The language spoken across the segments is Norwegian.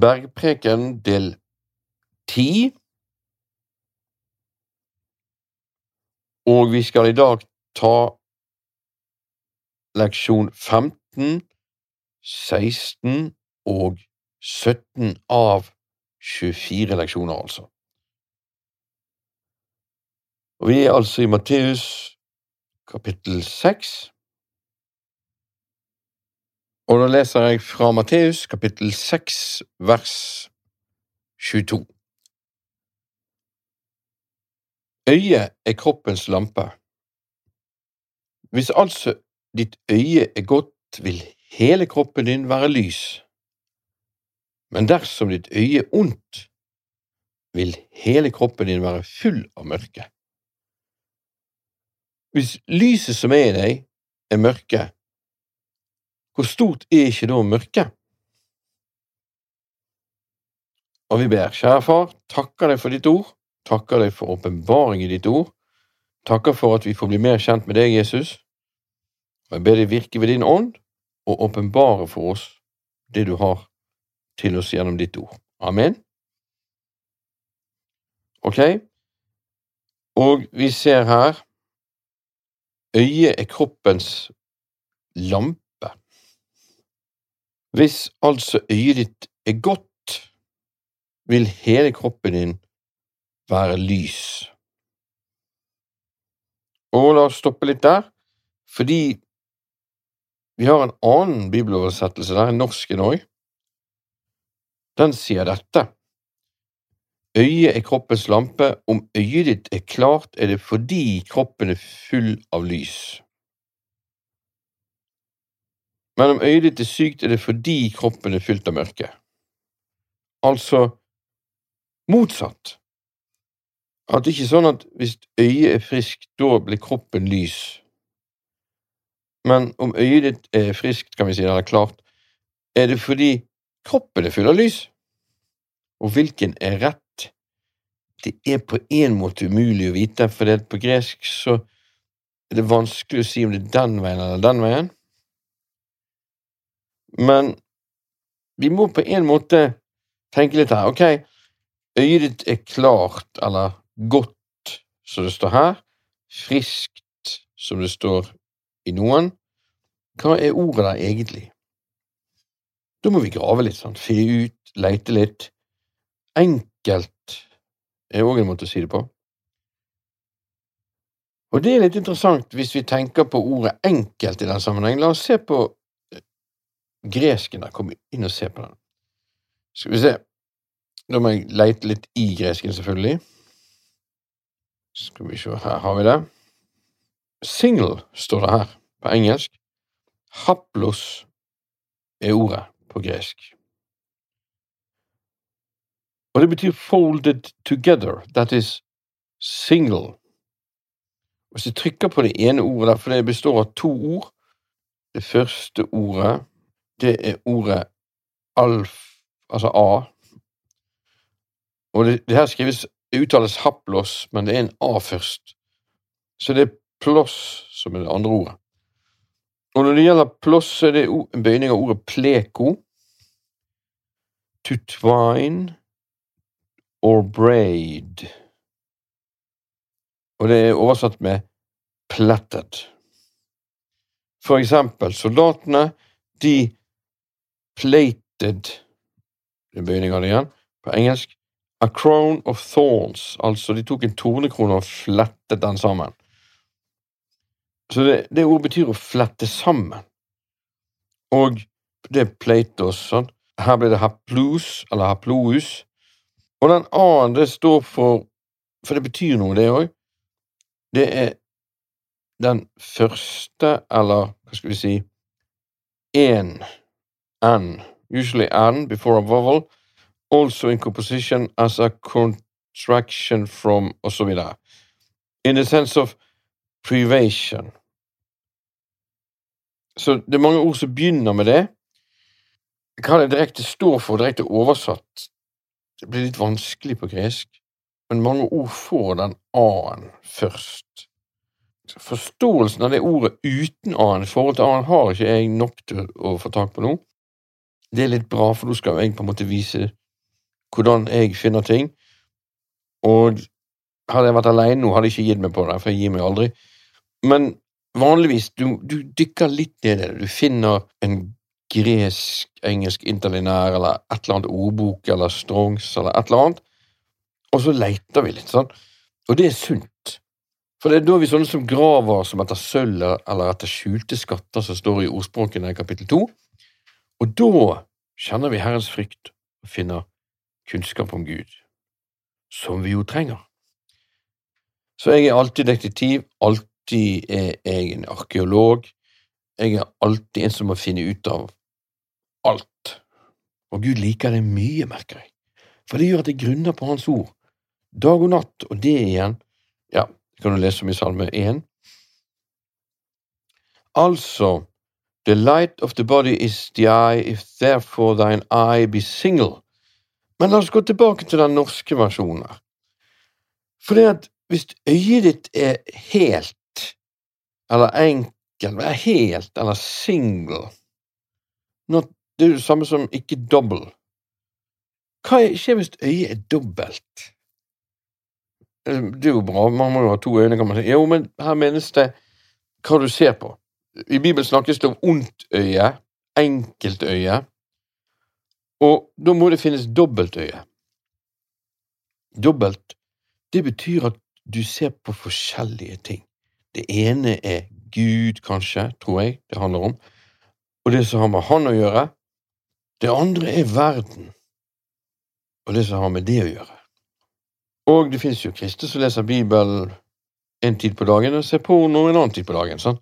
Bergpreken del ti. Og vi skal i dag ta leksjon 15, 16 og 17 av 24 leksjoner, altså. Og vi er altså i Matteus kapittel 6. Og da leser jeg fra Matteus kapittel 6 vers 22. Øyet er kroppens lampe. Hvis altså ditt øye er godt, vil hele kroppen din være lys. Men dersom ditt øye er ondt, vil hele kroppen din være full av mørke. Hvis lyset som er i deg, er mørke, hvor stort er ikke da mørket? Og vi ber, kjære far, takker deg for ditt ord, takker deg for åpenbaring i ditt ord, takker for at vi får bli mer kjent med deg, Jesus, og jeg ber deg virke ved din ånd og åpenbare for oss det du har til oss gjennom ditt ord. Amen. Ok, og vi ser her øyet er kroppens lampe. Hvis altså øyet ditt er godt, vil hele kroppen din være lys. Og la oss stoppe litt der, fordi vi har en annen bibeloversettelse der, en norsk en òg. Den sier dette. Øyet er kroppens lampe, om øyet ditt er klart, er det fordi kroppen er full av lys. Men om øyet ditt er sykt, er det fordi kroppen er fylt av mørke. Altså motsatt. At det ikke er sånn at hvis øyet er friskt, da blir kroppen lys. Men om øyet ditt er friskt, kan vi si, eller klart, er det fordi kroppen er full av lys. Og hvilken er rett? Det er på en måte umulig å vite, for på gresk så er det vanskelig å si om det er den veien eller den veien. Men vi må på en måte tenke litt her. Ok, øyet ditt er klart, eller godt, som det står her, friskt, som det står i noen. Hva er ordet der egentlig? Da må vi grave litt, sånn, finne ut, leite litt. Enkelt er òg en måte å si det på. Og det er litt interessant hvis vi tenker på ordet enkelt i den sammenheng. La oss se på gresken der. Kom inn og se på den. Skal vi se. Da må jeg leite litt i gresken, selvfølgelig. Skal vi se, her har vi det. Single står det her på engelsk. Haplos er ordet på gresk. Og det betyr folded together, that is single. Hvis jeg trykker på det ene ordet der, for det består av to ord Det første ordet, det er ordet alf, altså A. Og det, det her skrives, uttales haplos, men det er en A først. Så det er ploss som er det andre ordet. Og når det gjelder ploss, så er det en bøyning av ordet pleko. To twine or braid. Og det er oversatt med plettet. For eksempel, soldatene, de plated Det er bøyning igjen, på engelsk. A crown of thorns, altså de tok en tornekrone og flettet den sammen. Så det, det ordet betyr å flette sammen. Og det er platos, Sånn. Her blir det haplus, eller haplous. Og den a-en, det står for For det betyr noe, det òg. Det er den første, eller hva skal vi si, én n, usually an before a vowel, also in composition as a contraction from, videre. In the sense of privation. Så det er mange ord som begynner med det. Hva det direkte står for, direkte oversatt, det blir litt vanskelig på gresk, men mange ord får den a-en først. Forståelsen av det ordet uten a-en i forhold til a-en har ikke jeg nok til å få tak på nå. Det er litt bra, for da skal jeg på en måte vise hvordan jeg finner ting. Og hadde jeg vært alene nå, hadde jeg ikke gitt meg på det, for jeg gir meg aldri. Men vanligvis, du, du dykker litt ned i det. Du finner en gresk-engelsk interlinær eller et eller annet ordbok eller Strongs eller et eller annet, og så leter vi litt, sånn. Og det er sunt. For det er da vi sånne som graver som etter sølv eller etter skjulte skatter, som står i ordspråkene i kapittel to. Og da kjenner vi Herrens frykt og finner kunnskap om Gud, som vi jo trenger. Så jeg er alltid detektiv, alltid er jeg en arkeolog, jeg er alltid en som må finne ut av alt. Og Gud liker det mye, merker jeg, for det gjør at jeg grunner på Hans ord, dag og natt, og det igjen, ja, det kan du lese om i Salme 1. Altså, the light of the body is the eye, if therefore thine eye be single. Men la oss gå tilbake til den norske versjonen. For det at hvis øyet ditt er helt, eller enkel, er helt eller single not, Det er jo det samme som ikke double. Hva skjer hvis øyet er dobbelt? Det er jo bra, man må jo ha to øyne, kan man si. Jo, men her menes det hva du ser på. I Bibelen snakkes det om ondt øye, enkeltøye, og da må det finnes dobbeltøye. Dobbelt, det betyr at du ser på forskjellige ting. Det ene er Gud, kanskje, tror jeg det handler om, og det som har med Han å gjøre. Det andre er verden, og det som har med det å gjøre. Og det finnes jo kristne som leser Bibelen en tid på dagen og ser porno en annen tid på dagen. Sånn.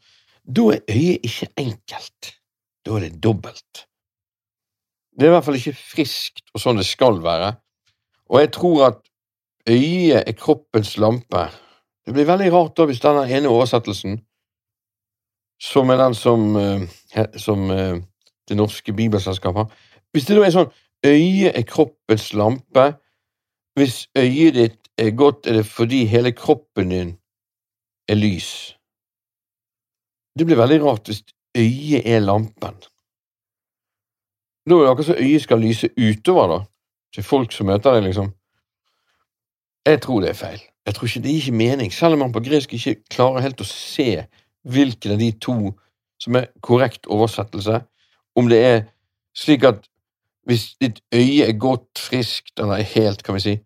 Da er øyet ikke enkelt. Da er det dobbelt. Det er i hvert fall ikke friskt og sånn det skal være. Og jeg tror at øyet er kroppens lampe. Det blir veldig rart da hvis denne ene oversettelsen, som er den som, eh, som eh, det norske bibelselskapet har Hvis det da er sånn øyet er kroppens lampe, hvis øyet ditt er godt, er det fordi hele kroppen din er lys. Det blir veldig rart hvis øyet er lampen. Da er det akkurat som øyet skal lyse utover, da, til folk som møter deg, liksom. Jeg tror det er feil. Jeg tror ikke Det gir ikke mening, selv om man på gresk ikke klarer helt å se hvilken av de to som er korrekt oversettelse, om det er slik at hvis ditt øye er godt, friskt eller helt, kan vi si,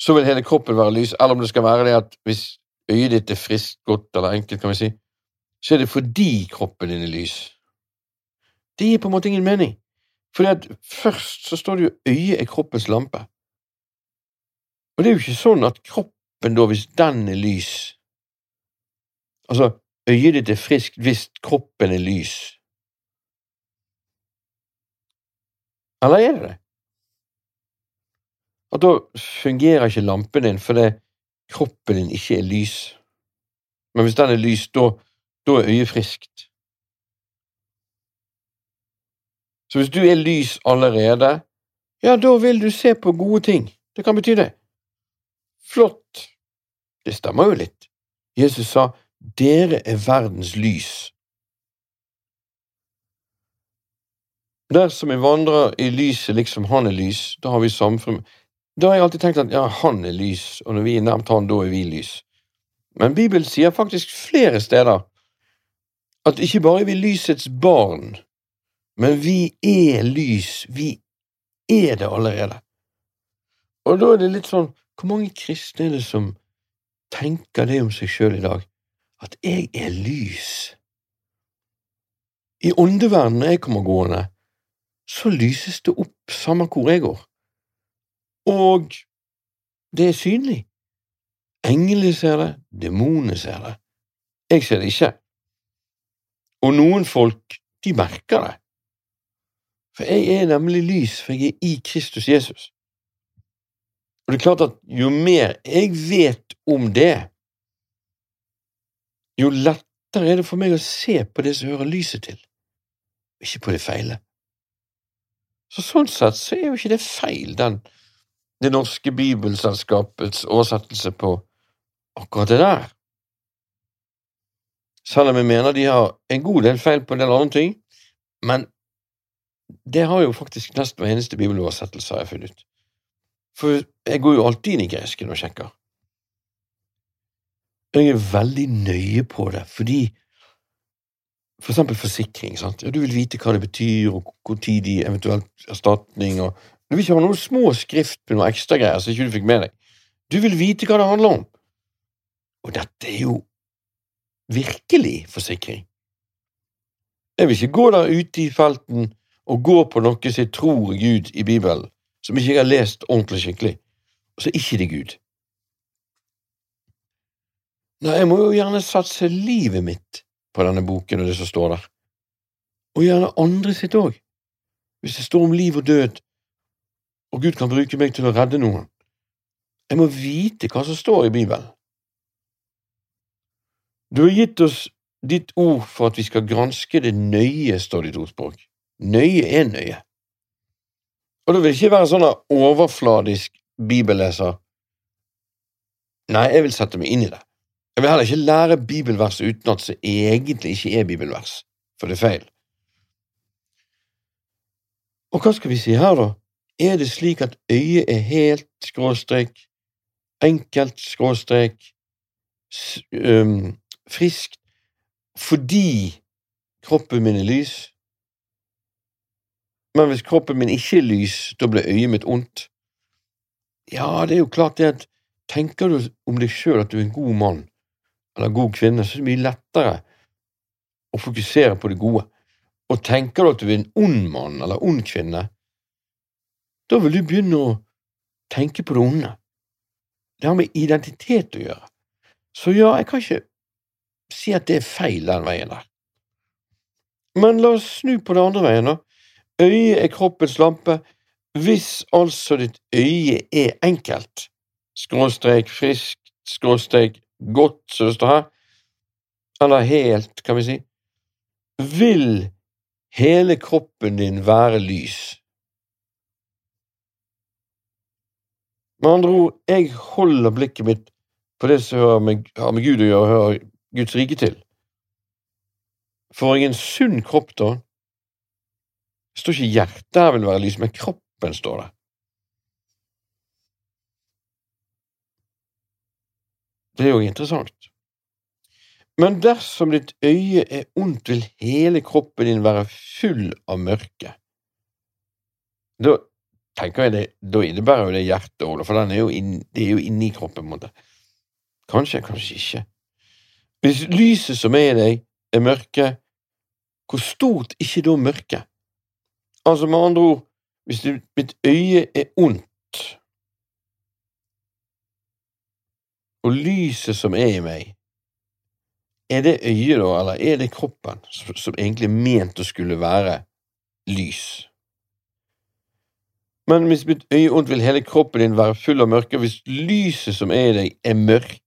så vil hele kroppen være lys, eller om det skal være det at hvis øyet ditt er friskt, godt eller enkelt, kan vi si, så er det fordi kroppen din er lys. Det gir på en måte ingen mening, at først så står det jo øyet er kroppens lampe. Og det er jo ikke sånn at kroppen da, hvis den er lys Altså, øyet ditt er friskt hvis kroppen er lys. Eller er det det? at da fungerer ikke lampen din fordi kroppen din ikke er lys. Men hvis den er lys, da, da er øyet friskt. Så hvis du er lys allerede, ja, da vil du se på gode ting. Det kan bety det. Flott. Det stemmer jo litt. Jesus sa, dere er verdens lys. Dersom vi vandrer i lyset liksom han er lys, da har vi samfunn da har jeg alltid tenkt at ja, han er lys, og når vi er nærmt han, da er vi lys. Men Bibelen sier faktisk flere steder at ikke bare er vi lysets barn, men vi er lys, vi er det allerede. Og da er det litt sånn, hvor mange kristne er det som tenker det om seg sjøl i dag, at jeg er lys? I åndeverdenen jeg kommer gående, så lyses det opp samme hvor jeg går. Og det er synlig. Englene ser det, demonene ser det. Jeg ser det ikke. Og noen folk, de merker det. For jeg er nemlig lys, for jeg er i Kristus Jesus. Og det er klart at jo mer jeg vet om det, jo lettere er det for meg å se på det som hører lyset til, ikke på det feile. Så sånn sett så er jo ikke det feil, den Det norske bibelselskapets oversettelse på akkurat det der. Selv om jeg mener de har en god del feil på en del andre ting, men det har jo faktisk nesten hver eneste bibeloversettelse, har jeg funnet ut. For jeg går jo alltid inn i gresken og sjekker. Jeg er veldig nøye på det, fordi for eksempel forsikring. sant? Ja, Du vil vite hva det betyr, og hvor tid de eventuelt erstatning og Du vil ikke ha noen små skrift med noe ekstragreier som ikke du fikk med deg. Du vil vite hva det handler om. Og dette er jo virkelig forsikring. Jeg vil ikke gå der ute i felten og gå på noe som jeg tror er Gud i Bibelen, som ikke jeg har lest ordentlig skikkelig, og så er ikke det Gud. Nei, jeg må jo gjerne satse livet mitt på denne boken og det som står der, og gjerne andre sitt òg, hvis det står om liv og død, og Gud kan bruke meg til å redde noen. Jeg må vite hva som står i Bibelen. Du har gitt oss ditt ord for at vi skal granske det nøye, står det i ordspråk. Nøye er nøye. Og du vil ikke være sånn overfladisk bibelleser. Nei, jeg vil sette meg inn i det. Jeg vil heller ikke lære bibelvers uten at det egentlig ikke er bibelvers, for det er feil. Og hva skal vi si her, da? Er det slik at øyet er helt skråstrek, enkelt skråstrek, um, friskt, fordi kroppen min er lys? Men hvis kroppen min ikke er lys, da blir øyet mitt ondt? Ja, det er jo klart det at tenker du om deg sjøl at du er en god mann eller en god kvinne, så er det mye lettere å fokusere på det gode. Og tenker du at du er en ond mann eller ond kvinne, da vil du begynne å tenke på det onde. Det har med identitet å gjøre. Så ja, jeg kan ikke si at det er feil den veien der. Men la oss snu på det andre veien, da. Øyet er kroppens lampe. Hvis altså ditt øye er enkelt, skråstrek friskt, skråstrek godt, som det står her, eller helt, kan vi si, vil hele kroppen din være lys. Med andre ord, jeg holder blikket mitt på det som har med, har med Gud å gjøre, hører Guds rike til. Får jeg en sunn kropp, da? Det står ikke hjertet her vil være lys, men kroppen står det. Det er jo interessant. Men dersom ditt øye er ondt, vil hele kroppen din være full av mørke. Da tenker jeg det, da innebærer jo det hjertet for er inn, det er jo inni kroppen. måte. Kanskje, kanskje ikke. Hvis lyset som er i deg, er mørke, hvor stort ikke da mørket? Altså, med andre ord, hvis mitt øye er ondt, og lyset som er i meg, er det øyet, da, eller er det kroppen, som egentlig er ment å skulle være lys? Men hvis mitt øye er ondt, vil hele kroppen din være full av mørke, hvis lyset som er i deg, er mørke.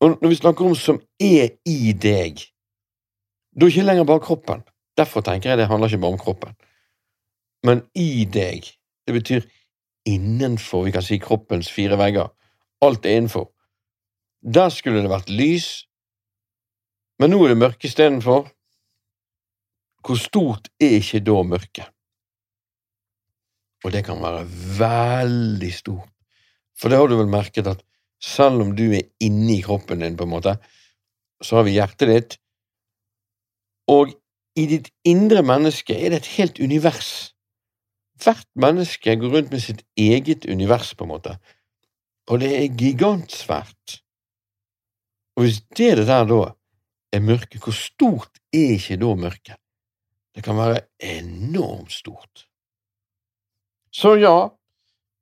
Og når vi snakker om som er i deg, da er ikke lenger bare kroppen. Derfor tenker jeg det handler ikke bare om kroppen. Men i deg, det betyr innenfor, vi kan si, kroppens fire vegger. Alt er innenfor. Der skulle det vært lys, men nå er det mørke istedenfor. Hvor stort er ikke da mørket? Og det kan være veldig stort. For det har du vel merket at selv om du er inni kroppen din, på en måte, så har vi hjertet ditt, og i ditt indre menneske er det et helt univers. Hvert menneske går rundt med sitt eget univers, på en måte, og det er gigantsvært. Og hvis det der da er mørket, hvor stort er ikke da mørket? Det kan være enormt stort. Så ja,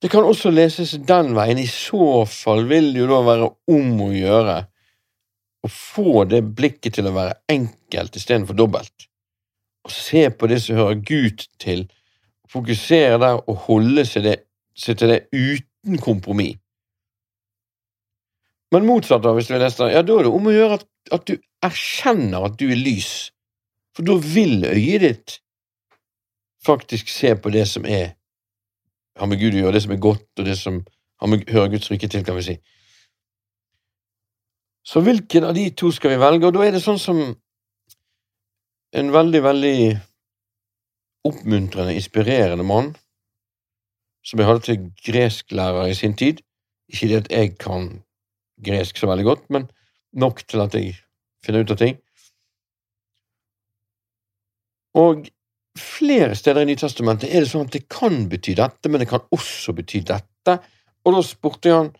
det kan også leses den veien. I så fall vil det jo da være om å gjøre å få det blikket til å være enkelt istedenfor dobbelt. Å se på det som hører Gud til, fokusere der og holde seg, det, seg til det uten kompromiss. Men motsatt, da, hvis du leser ja, da er det om å gjøre at, at du erkjenner at du er lys, for da vil øyet ditt faktisk se på det som er har med Gud å gjøre, det som er godt, og det som har med, hører Guds rike til, kan vi si. Så hvilken av de to skal vi velge? Og da er det sånn som en veldig, veldig oppmuntrende, inspirerende mann som jeg hadde til gresklærer i sin tid. Ikke det at jeg kan gresk så veldig godt, men nok til at jeg finner ut av ting. Og flere steder i Nytestamentet er det sånn at det kan bety dette, men det kan også bety dette. Og da spurte han,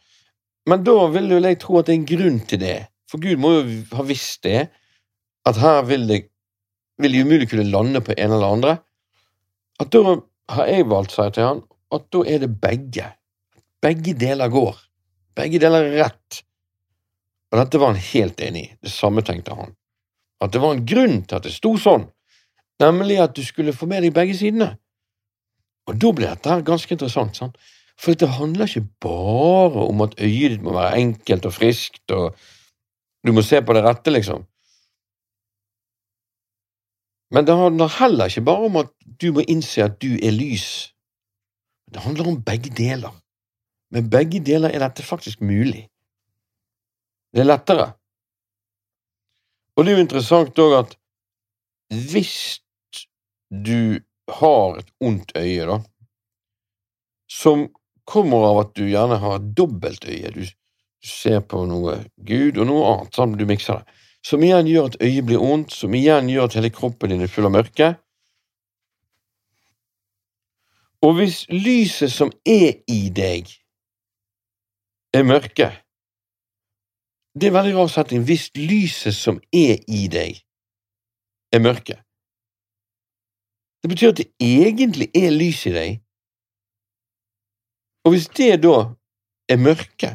men da vil vel jeg tro at det er en grunn til det, for Gud må jo ha visst det, at her vil det, vil de umulig kunne lande på en eller andre. At da har jeg valgt, sa jeg til han, at da er det begge. Begge deler går. Begge deler er rett. Og dette var han helt enig i, det samme tenkte han. At det var en grunn til at det sto sånn, nemlig at du skulle få med deg begge sidene. Og da blir dette ganske interessant, sant? for det handler ikke bare om at øyet ditt må være enkelt og friskt, og du må se på det rette, liksom. Men det handler heller ikke bare om at du må innse at du er lys. Det handler om begge deler. Med begge deler er dette faktisk mulig. Det er lettere. Og det er jo interessant òg at hvis du har et ondt øye, da, som kommer av at du gjerne har et dobbelt øye, du ser på noe Gud og noe annet, sånn du mikser det, som igjen gjør at øyet blir ondt, som igjen gjør at hele kroppen din er full av mørke. Og hvis lyset som er i deg, er mørke, det er veldig rar setning. hvis lyset som er i deg, er mørke. Det betyr at det egentlig er lys i deg, og hvis det da er mørke,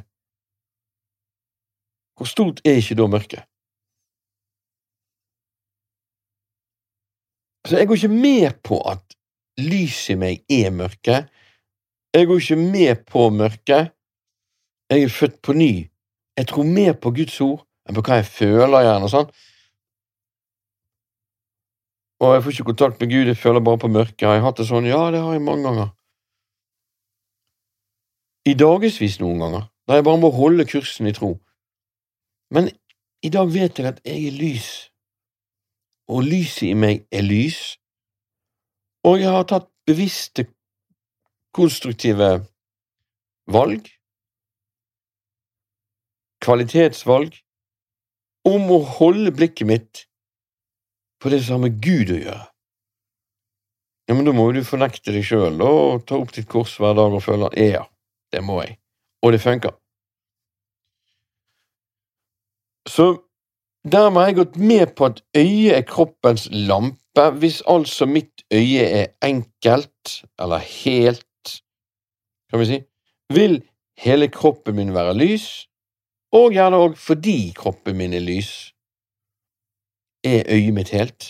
hvor stort er ikke da mørket? Så jeg går ikke med på at lyset i meg er mørke. Jeg går ikke med på mørket. Jeg er født på ny jeg tror mer på Guds ord enn på hva jeg føler, gjerne. og sånn. Og jeg får ikke kontakt med Gud, jeg føler bare på mørket. Har jeg hatt det sånn? Ja, det har jeg mange ganger. I dagevis noen ganger, der jeg bare må holde kursen i tro. Men i dag vet jeg at jeg er lys, og lyset i meg er lys, og jeg har tatt bevisste, konstruktive valg kvalitetsvalg om å holde blikket mitt på det som har med Gud å gjøre. Ja, men da må jo du fornekte deg sjøl og ta opp ditt kors hver dag og føle at ja, det må jeg. Og det funker. Så dermed har jeg gått med på at øyet er kroppens lampe, hvis altså mitt øye er enkelt, eller helt, kan vi si, vil hele kroppen min være lys, og gjerne òg fordi kroppen min er lys, er øyet mitt helt.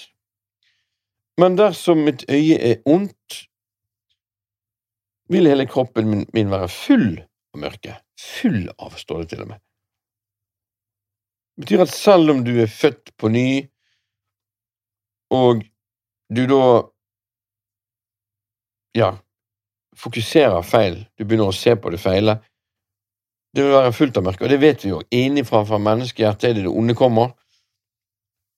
Men dersom mitt øye er ondt, vil hele kroppen min, min være full av mørke. Full av, står det til og med. Det betyr at selv om du er født på ny, og du da ja, fokuserer feil, du begynner å se på det feile, det vil være fullt av mørke, og det vet vi jo. Innenfra fra menneskehjertet er det det onde kommer.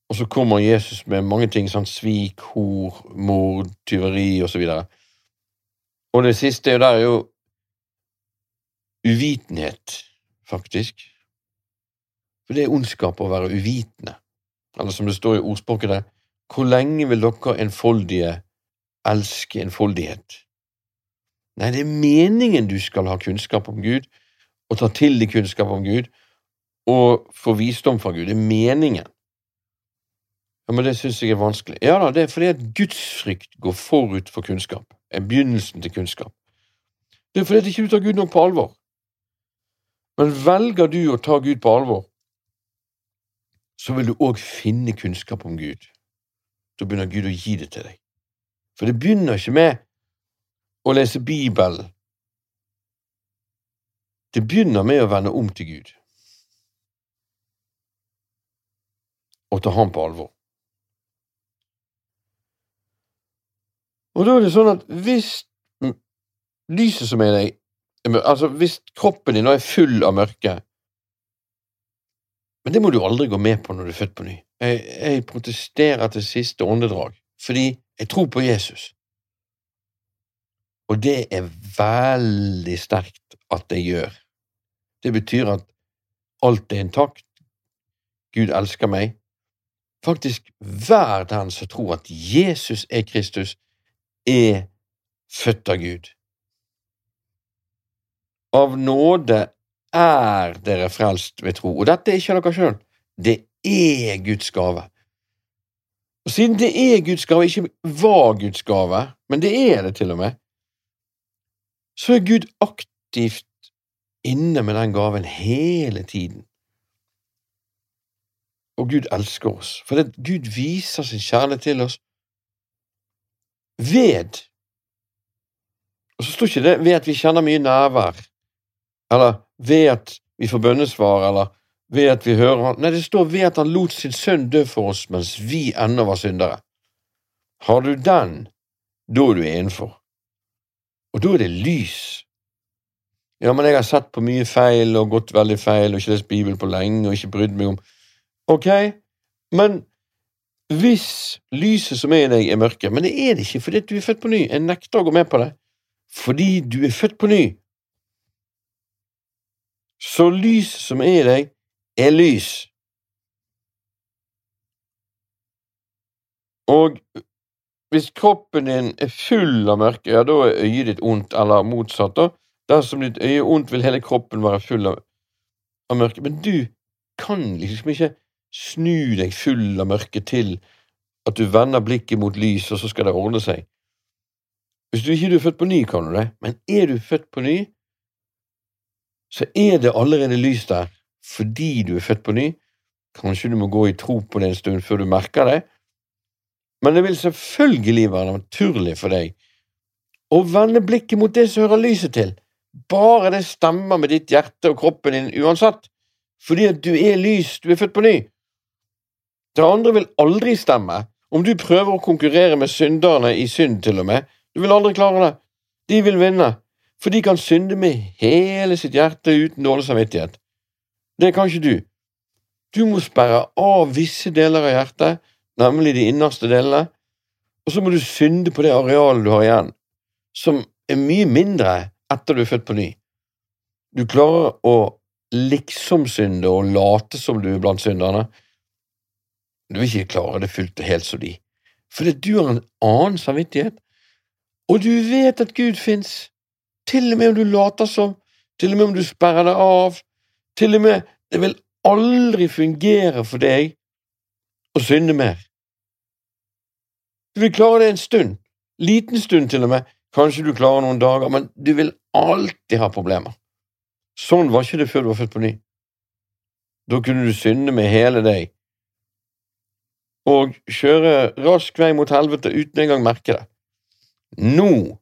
Og så kommer Jesus med mange ting, sånn svik, hor, mord, tyveri osv. Og, og det siste er jo der er jo uvitenhet, faktisk. For det er ondskap å være uvitende. Eller som det står i ordspråket der, hvor lenge vil dere enfoldige elske enfoldighet? Nei, det er meningen du skal ha kunnskap om Gud, og ta til deg kunnskap om Gud og få visdom fra Gud. Det er meningen. Ja, Men det syns jeg er vanskelig. Ja da, det er fordi at gudsfrykt går forut for kunnskap. Er begynnelsen til kunnskap. Det er fordi at du ikke tar Gud nok på alvor. Men velger du å ta Gud på alvor, så vil du òg finne kunnskap om Gud. Da begynner Gud å gi det til deg. For det begynner ikke med å lese Bibelen det begynner med å vende om til Gud og ta ham på alvor. Og da er det sånn at hvis lyset som er deg Altså, hvis kroppen din nå er full av mørke Men det må du aldri gå med på når du er født på ny. Jeg, jeg protesterer til siste åndedrag, fordi jeg tror på Jesus. Og det er veldig sterkt at jeg gjør. Det betyr at alt er intakt. Gud elsker meg. Faktisk hver den som tror at Jesus er Kristus, er født av Gud. Av nåde er dere frelst ved tro. Og dette er ikke dere sjøl, det er Guds gave. Og siden det er Guds gave, ikke var Guds gave, men det er det til og med, så er Gud aktivt inne med den gaven hele tiden. Og Gud elsker oss, for Gud viser sin kjærlighet til oss ved Og så står ikke det ved at vi kjenner mye nærvær, eller ved at vi får bønnesvar, eller ved at vi hører han. Nei, det står ved at han lot sin sønn dø for oss mens vi ennå var syndere. Har du den, da er du innenfor. Og da er det lys. Ja, men jeg har sett på mye feil og gått veldig feil og ikke lest Bibelen på lenge og ikke brydd meg om Ok, men hvis lyset som er i deg, er mørke Men det er det ikke fordi du er født på ny. Jeg nekter å gå med på det. Fordi du er født på ny. Så lyset som er i deg, er lys. Og hvis kroppen din er full av mørke, ja, da er øyet ditt ondt, eller motsatt. da. Dersom ditt øye er ondt, vil hele kroppen være full av, av mørke. Men du kan liksom ikke snu deg full av mørke til at du vender blikket mot lys, og så skal det ordne seg. Hvis du ikke er født på ny, kan du det, men er du født på ny, så er det allerede lys der fordi du er født på ny. Kanskje du må gå i tro på det en stund før du merker det, men det vil selvfølgelig være naturlig for deg å vende blikket mot det som hører lyset til, bare det stemmer med ditt hjerte og kroppen din uansett, fordi at du er lys, du er født på ny. Det andre vil aldri stemme, om du prøver å konkurrere med synderne i synd, til og med, du vil aldri klare det. De vil vinne, for de kan synde med hele sitt hjerte uten dårlig samvittighet. Det kan ikke du. Du må sperre av visse deler av hjertet, nemlig de innerste delene, og så må du synde på det arealet du har igjen, som er mye mindre etter du er født på ny. Du klarer å liksom-synde og late som du er blant synderne. Du vil ikke klare det fullt og helt som de, fordi du har en annen samvittighet, og du vet at Gud fins, til og med om du later som, til og med om du sperrer deg av, til og med det vil aldri fungere for deg å synde mer. Du vil klare det en stund, liten stund til og med, kanskje du klarer noen dager, men du vil alltid ha problemer. Sånn var ikke det før du var født på ny. Da kunne du synde med hele deg og kjøre rask vei mot helvete uten engang merke det. Nå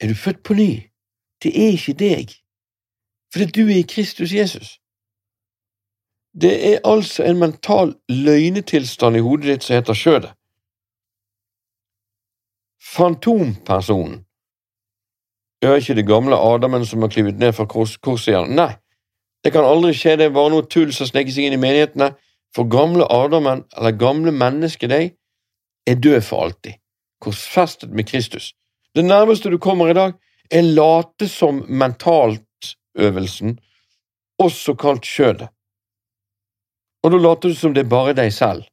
er du født på ny. Det er ikke deg fordi du er i Kristus Jesus. Det er altså en mental løgnetilstand i hodet ditt som heter skjødet. Fantompersonen. er ikke det gamle Adamen som har klivet ned fra korset igjen. Nei, det kan aldri skje, det er bare noe tull som sneker seg inn i menighetene, for gamle Adamen, eller gamle mennesket deg, er død for alltid, korsfestet med Kristus. Det nærmeste du kommer i dag, er late som mentalt øvelsen, også kalt kjødet. Og da later du som det er bare deg selv,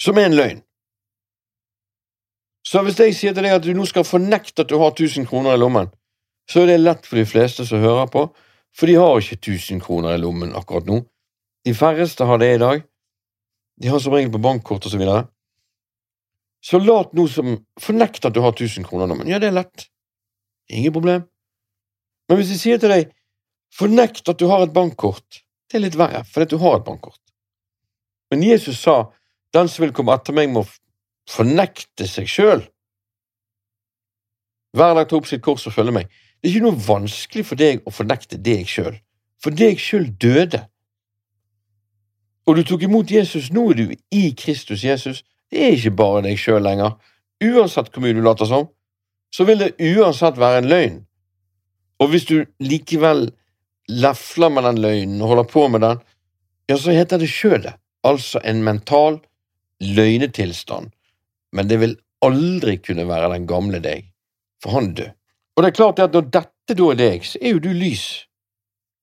som er en løgn. Så hvis jeg sier til deg at du nå skal fornekte at du har 1000 kroner i lommen, så er det lett for de fleste som hører på, for de har ikke 1000 kroner i lommen akkurat nå. De færreste har det i dag. De har som regel på bankkort og så videre. Så lat noe som Fornekt at du har 1000 kroner nå, men Ja, det er lett. Ingen problem. Men hvis jeg sier til deg fornekt at du har et bankkort, det er litt verre, fordi du har et bankkort. Men Jesus sa den som vil komme etter meg, må fornekte seg sjøl. Hver dag ta opp sitt kors og følge meg. Det er ikke noe vanskelig for deg å fornekte deg sjøl, for deg sjøl døde. Og du tok imot Jesus, nå er du i Kristus Jesus. Det er ikke bare deg sjøl lenger. Uansett hvor mye du later som, så vil det uansett være en løgn. Og hvis du likevel lefler med den løgnen og holder på med den, ja, så heter det skjødet, altså en mental løgnetilstand, men det vil aldri kunne være den gamle deg, for han død. Og det er klart at når dette da er deg, så er jo du lys.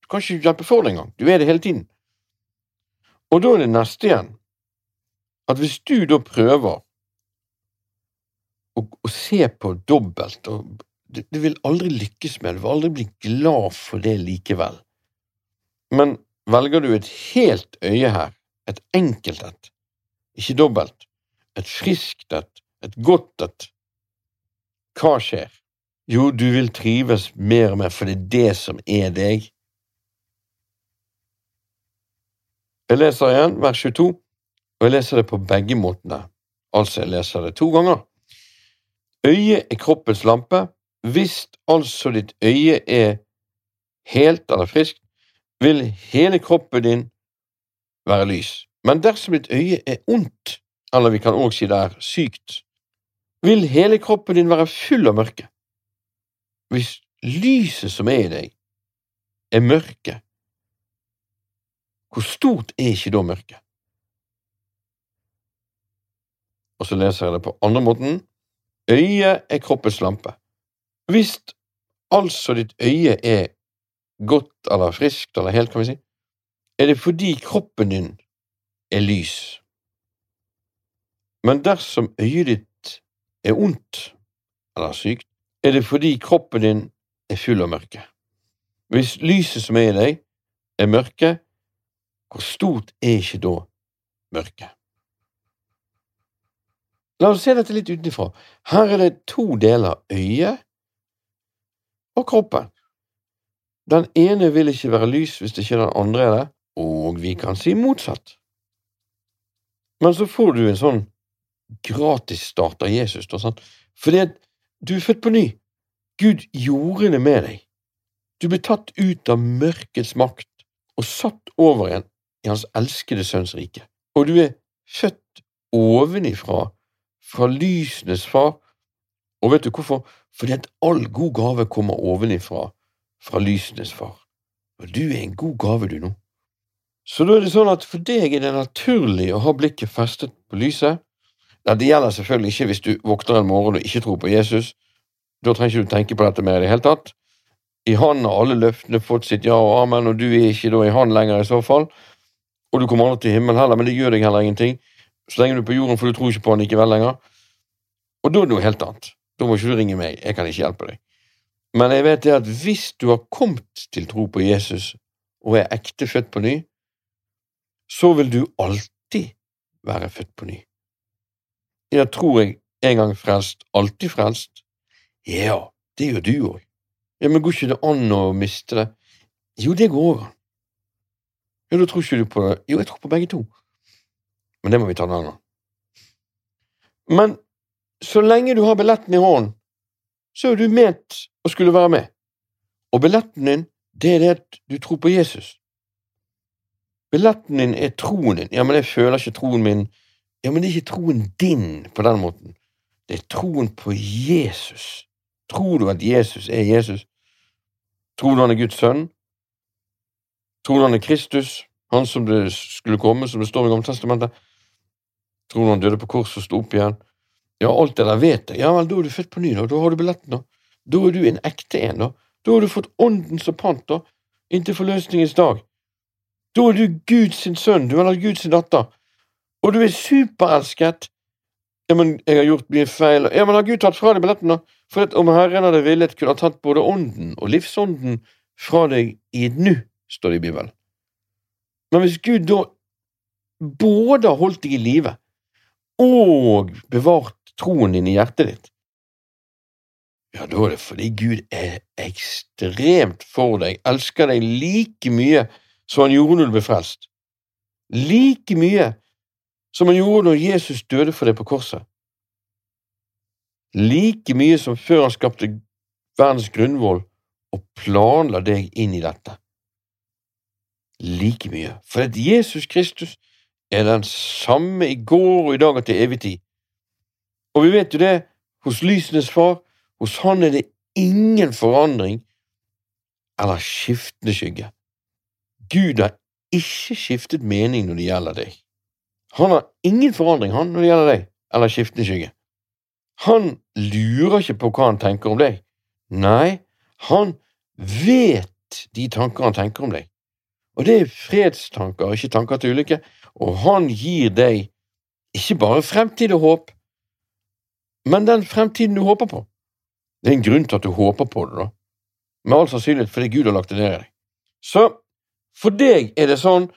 Du kan ikke hjelpe for det engang, du er det hele tiden. Og da er det neste igjen, at hvis du da prøver å, å se på dobbelt, og du, vil aldri lykkes med det, du vil aldri bli glad for det likevel. Men velger du et helt øye her, et enkelt et, ikke dobbelt, et friskt et, et godt et, hva skjer? Jo, du vil trives mer og mer, for det er det som er deg. Jeg leser igjen vers 22, og jeg leser det på begge måtene. Altså, jeg leser det to ganger. Øyet er kroppens lampe. Hvis altså ditt øye er helt eller friskt, vil hele kroppen din være lys. Men dersom ditt øye er ondt, eller vi kan også si det er sykt, vil hele kroppen din være full av mørke. Hvis lyset som er i deg, er mørke, hvor stort er ikke da mørket? Og så leser jeg det på andre måten. Øyet er kroppens lampe. Hvis altså ditt øye er godt eller friskt eller helt, kan vi si, er det fordi kroppen din er lys. Men dersom øyet ditt er ondt eller sykt, er det fordi kroppen din er full av mørke. Hvis lyset som er i deg, er mørke, hvor stort er ikke da mørket? La oss se dette litt utenfra. Her er det to deler, øyet og kroppen. Den ene vil ikke være lys hvis det ikke den andre er det, og vi kan si motsatt. Men så får du en sånn gratisstart av Jesus, da, sant? fordi at du er født på ny. Gud gjorde det med deg. Du ble tatt ut av mørkets makt og satt over igjen i Hans elskede Sønns rike. Og du er født ovenifra, fra lysenes far. Og vet du hvorfor? Fordi at all god gave kommer ovenifra, fra lysenes far. Og du er en god gave, du, nå. Så da er det sånn at for deg er det naturlig å ha blikket festet på lyset. Det gjelder selvfølgelig ikke hvis du våkner en morgen og ikke tror på Jesus. Da trenger ikke du tenke på dette mer i det hele tatt. I Han har alle løftene fått sitt ja og amen, og du er ikke da i Han lenger i så fall. Og du kommer aldri til himmelen heller, men det gjør deg heller ingenting. Så lenge du er på jorden, for du tror ikke på Han likevel lenger. Og da er det noe helt annet. Da må ikke du ringe meg, jeg kan ikke hjelpe deg. Men jeg vet det at hvis du har kommet til tro på Jesus og er ekte født på ny, så vil du alltid være født på ny. Ja, tror jeg en gang frelst, alltid frelst? Ja, det gjør du òg. Ja, men går ikke det an å miste det? Jo, det går over. Ja, da tror ikke du på det. Jo, jeg tror på begge to. Men det må vi ta en annen. Men så lenge du har billetten i hånden, så er du ment å skulle være med. Og billetten din, det er det at du tror på Jesus. Billetten din er troen din. Ja, men jeg føler ikke troen min Ja, men det er ikke troen din på den måten. Det er troen på Jesus. Tror du at Jesus er Jesus? Tror du han er Guds sønn? Tror du han er Kristus, han som det skulle komme, som det står i Gammeltestamentet? Tror du han døde på korset og sto opp igjen? Ja, alt det der vet jeg. Ja vel, da er du født på ny, da. Da har du billetten, da. Da er du en ekte en, da. Da har du fått Ånden som pant, da, inntil forløsningens dag. Da er du Guds sønn, du eller Guds datter, og du er superelsket. Ja, men jeg har gjort mye feil. Ja, men har Gud tatt fra deg billetten, da? For om Herren hadde villet, kunne ha tatt både ånden og livsånden fra deg i et nu, står det i Bibelen. Men hvis Gud da både har holdt deg i live og bevart troen din i hjertet ditt, ja, da er det fordi Gud er ekstremt for deg, elsker deg like mye som han gjorde når du ble frelst. Like mye som han gjorde når Jesus døde for deg på korset. Like mye som før han skapte verdens grunnvoll og planla deg inn i dette. Like mye. For at Jesus Kristus er den samme i går og i dag og til evig tid. Og vi vet jo det, hos lysenes far, hos han er det ingen forandring eller skiftende skygge. Gud har ikke skiftet mening når det gjelder deg. Han har ingen forandring, han, når det gjelder deg, eller skiftende skygge. Han lurer ikke på hva han tenker om deg. Nei, han vet de tanker han tenker om deg. Og det er fredstanker, ikke tanker til ulykke, og han gir deg ikke bare fremtid og håp, men den fremtiden du håper på. Det er en grunn til at du håper på det, da. Med all sannsynlighet fordi Gud har lagt det ned i deg. Så for deg er det sånn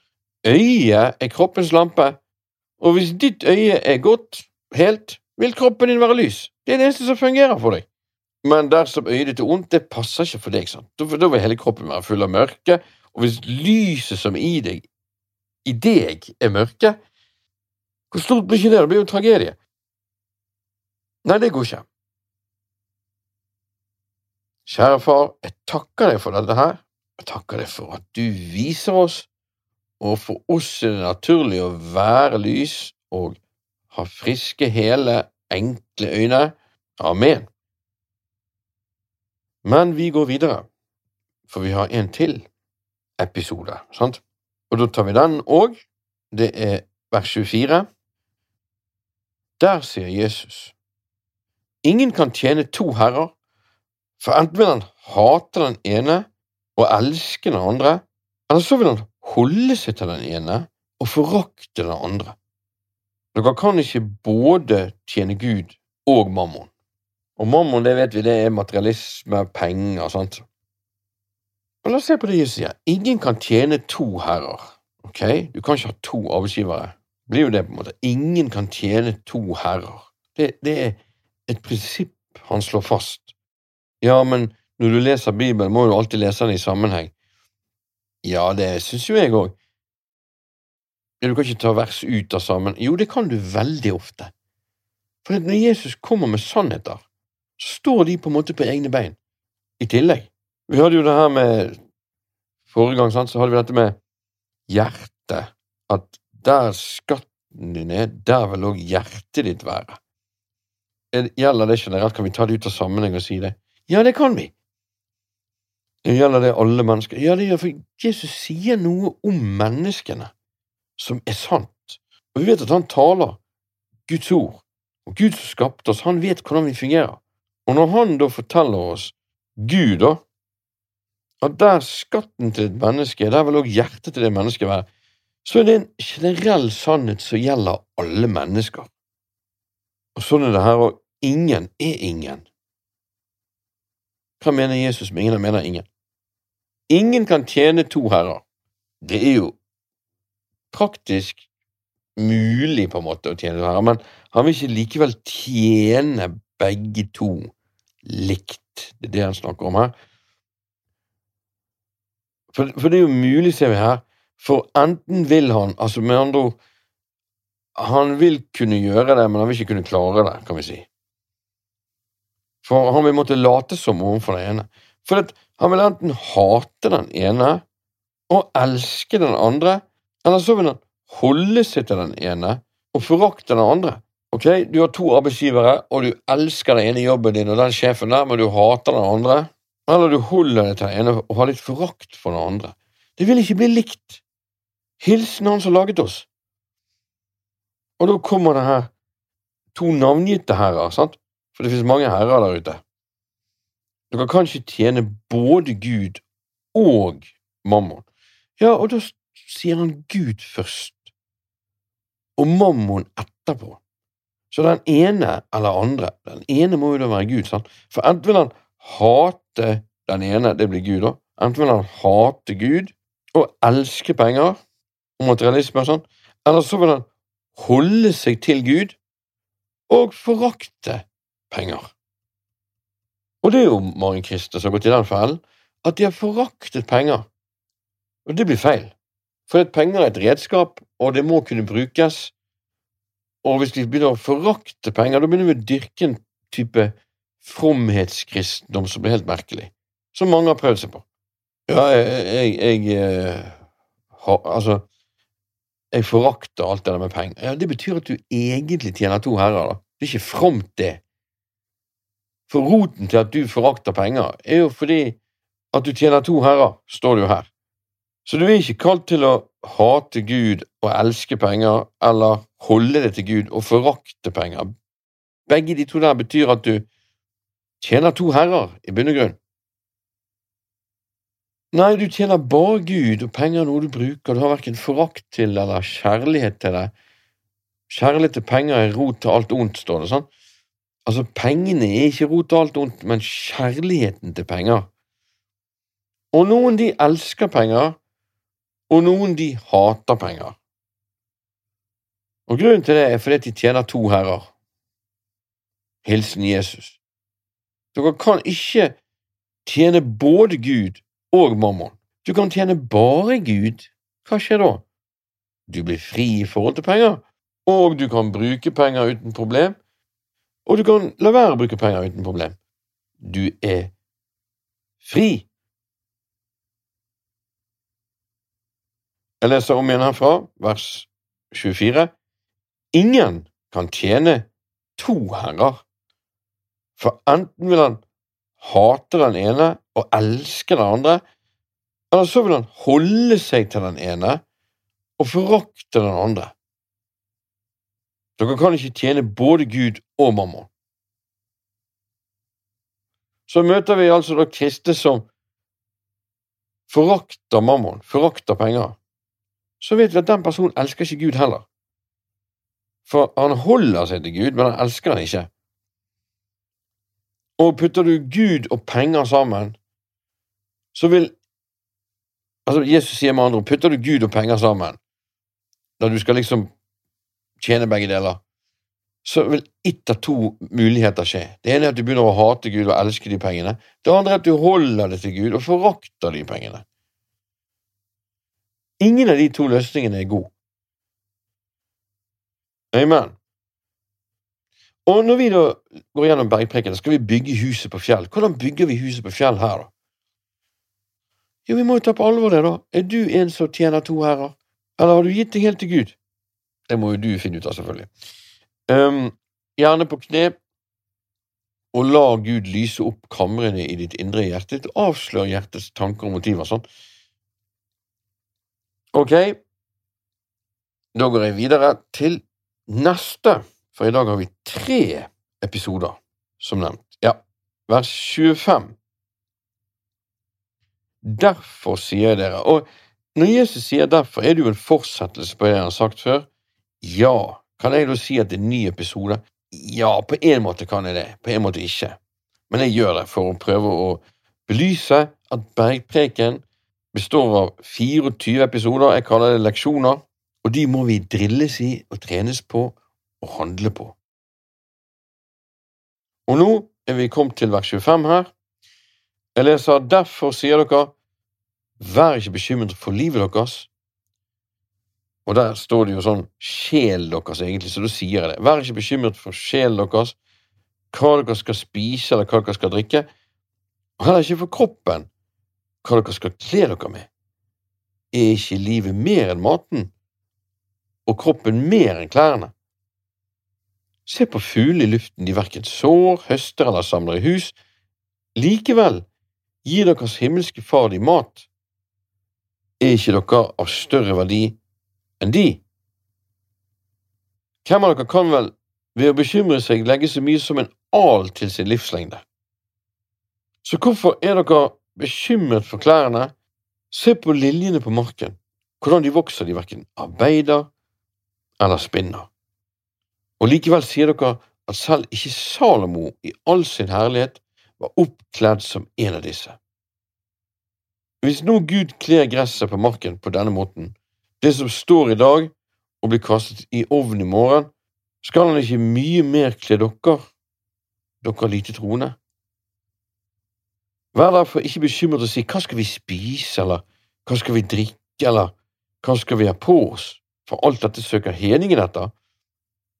øyet er kroppens lampe, og hvis ditt øye er godt, helt, vil kroppen din være lys. Det er det eneste som fungerer for deg. Men dersom øyet ditt er ondt, det passer ikke for deg. sant? Da, vil hele kroppen være full av mørke, og hvis lyset som i deg, i deg, er mørke, hvor stort blir ikke det? Det blir jo en tragedie. Nei, det går ikke. Kjære far, jeg takker deg for dette her. Jeg takker deg for at du viser oss, og for oss er det naturlig å være lys og ha friske, hele, enkle øyne. Amen. Men vi går videre, for vi har en til episode, sant? Og da tar vi den òg. Det er vers 24. Der sier Jesus, ingen kan tjene to herrer, for enten vil han hate den ene og elske den andre, eller så vil han holde seg til den ene og forakte den andre. Dere kan ikke både tjene Gud og mammon. Og mammon, det vet vi, det er materialisme, penger, sant? Men la oss se på det Jesus sier. Ingen kan tjene to herrer. Ok? Du kan ikke ha to arbeidsgivere blir jo det, på en måte. Ingen kan tjene to herrer. Det, det er et prinsipp han slår fast. Ja, men når du leser Bibelen, må du alltid lese den i sammenheng. Ja, det syns jo jeg òg. Du kan ikke ta vers ut av sammen. Jo, det kan du veldig ofte. For når Jesus kommer med sannheter, så står de på en måte på egne bein. I tillegg. Vi hadde jo det her med Forrige gang sant, så hadde vi dette med hjertet. At der skatten din er, der vil òg hjertet ditt være. Gjelder det generelt? Kan vi ta det ut av sammenheng og si det? Ja, det kan vi. Gjelder det alle mennesker? Ja, det gjør for Jesus sier noe om menneskene som er sant. Og vi vet at han taler Guds ord, og Gud som skapte oss, han vet hvordan vi fungerer. Og når han da forteller oss Gud, da, at der skatten til et menneske er, der vil òg hjertet til det mennesket være, så er det en generell sannhet som gjelder alle mennesker. Og sånn er det her, og ingen er ingen. Hva mener Jesus med ingen? Han mener ingen. Ingen kan tjene to herrer. Det er jo praktisk mulig på en måte å tjene to herrer, men han vil ikke likevel tjene begge to likt. Det er det han snakker om her. For, for det er jo mulig, ser vi her, for enten vil han, altså med andre ord Han vil kunne gjøre det, men han vil ikke kunne klare det, kan vi si. For han vil måtte late som overfor den ene. For han vil enten hate den ene og elske den andre, eller så vil han holde seg til den ene og forakte den andre. Ok, Du har to arbeidsgivere, og du elsker den ene jobben din og den sjefen der, men du hater den andre. Eller du holder deg til den ene og har litt forakt for den andre. Det vil ikke bli likt. Hilsen Han som laget oss. Og da kommer det her to navngitte herrer, sant? for det finnes mange herrer der ute. Dere kan ikke tjene både Gud og mammon. Ja, og da sier han Gud først, og mammon etterpå. Så den ene eller andre, den ene må jo da være Gud, sant? For enten vil han hate den ene, det blir Gud, da. Enten vil han hate Gud og elske penger, og materialisme og sånn, eller så vil han holde seg til Gud og forakte penger. Og det er jo mange kristne som har gått i den fellen, at de har foraktet penger. Og det blir feil, for penger er et redskap, og det må kunne brukes. Og hvis vi begynner å forakte penger, da begynner vi å dyrke en type fromhetskristendom som blir helt merkelig, som mange har prøvd seg på. Ja, jeg, jeg, jeg eh, har Altså, jeg forakter alt det der med penger. Ja, Det betyr at du egentlig tjener to herrer, da. Det er ikke fromt, det. For roten til at du forakter penger, er jo fordi at du tjener to herrer, står det jo her. Så du er ikke kalt til å hate Gud og elske penger, eller holde det til Gud og forakte penger. begge de to der betyr at du tjener to herrer, i bunn og grunn. Nei, du tjener bare Gud, og penger er noe du bruker, du har verken forakt til eller kjærlighet til det. Kjærlighet til penger er rot til alt ondt, står det sånn. Altså, pengene er ikke rot til alt ondt, men kjærligheten til penger. Og noen de elsker penger, og noen de hater penger. Og grunnen til det er fordi de tjener to herrer. Hilsen Jesus. Dere kan ikke tjene både Gud og mammon. Du kan tjene bare Gud. Hva skjer da? Du blir fri i forhold til penger, og du kan bruke penger uten problem, og du kan la være å bruke penger uten problem. Du er fri. Jeg leser om igjen herfra, vers 24. Ingen kan tjene to herrer, for enten vil han hate den ene og elske den andre, eller så vil han holde seg til den ene og forakte den andre. Dere kan ikke tjene både Gud og mammon. Så møter vi altså da kristne som forakter mammon, forakter penger. Så vet vi at den personen elsker ikke Gud heller. For han holder seg til Gud, men han elsker han ikke. Og putter du Gud og penger sammen, så vil Altså, Jesus sier med andre ord, putter du Gud og penger sammen, da du skal liksom tjene begge deler, så vil ett av to muligheter skje. Det ene er at du begynner å hate Gud og elske de pengene. Det andre er at du holder det til Gud og forakter de pengene. Ingen av de to løsningene er god. Amen. Og når vi da går gjennom bergpreken, skal vi bygge huset på fjell. Hvordan bygger vi huset på fjell her, da? Jo, vi må jo ta på alvor det, da. Er du en som tjener to herrer, eller har du gitt deg helt til Gud? Det må jo du finne ut av, selvfølgelig. Um, gjerne på kne, og la Gud lyse opp kamrene i ditt indre hjerte. Avslør hjertets tanker og motiver. sånn. Ok, da går jeg videre til neste, for i dag har vi tre episoder, som nevnt. Ja, vers 25. Derfor sier jeg dere, og når Jesus sier derfor, er det jo en fortsettelse på det han har sagt før. Ja, kan jeg da si at det er en ny episode? Ja, på en måte kan jeg det, på en måte ikke. Men jeg gjør det for å prøve å belyse at Bergpreken består av 24 episoder, jeg kaller det leksjoner, og de må vi drilles i og trenes på og handle på. Og nå er vi kommet til vers 25 her. Jeg leser derfor sier dere, vær ikke bekymret for livet deres. Og der står det jo sånn sjel deres, egentlig, så da sier jeg det. Vær ikke bekymret for sjelen deres, hva dere skal spise eller hva dere skal drikke, og heller ikke for kroppen, hva dere skal kle dere med. Er ikke livet mer enn maten, og kroppen mer enn klærne. Se på fuglene i luften, de verken sår, høster eller samler i hus. Likevel gir deres himmelske Far de mat. Er ikke dere av større verdi enn de? Hvem av dere kan vel ved å bekymre seg legge så mye som en al til sin livslengde? Så hvorfor er dere bekymret for klærne? Se på liljene på marken, hvordan de vokser, de verken arbeider eller spinner. Og likevel sier dere at selv ikke Salomo i all sin herlighet var oppkledd som en av disse. Hvis nå Gud kler gresset på marken på denne måten, det som står i dag og blir kastet i ovnen i morgen, skal han ikke mye mer kle dere, dere lite troende? Vær derfor ikke bekymret og si hva skal vi spise, eller hva skal vi drikke, eller hva skal vi ha på oss? for alt dette søker hedningen etter,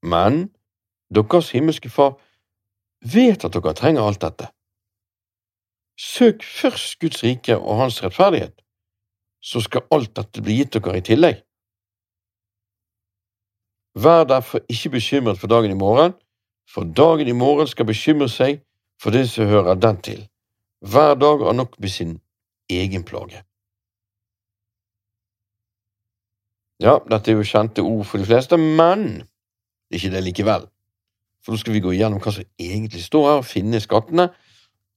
men deres himmelske Far vet at dere trenger alt dette. Søk først Guds rike og Hans rettferdighet, så skal alt dette bli gitt dere i tillegg. Vær derfor ikke bekymret for dagen i morgen, for dagen i morgen skal bekymre seg for det som hører den til. Hver dag har nok med sin egen plage. Ja, dette er jo kjente ord for de fleste, men det er ikke det likevel. for nå skal vi gå igjennom hva som egentlig står her, og finne skattene,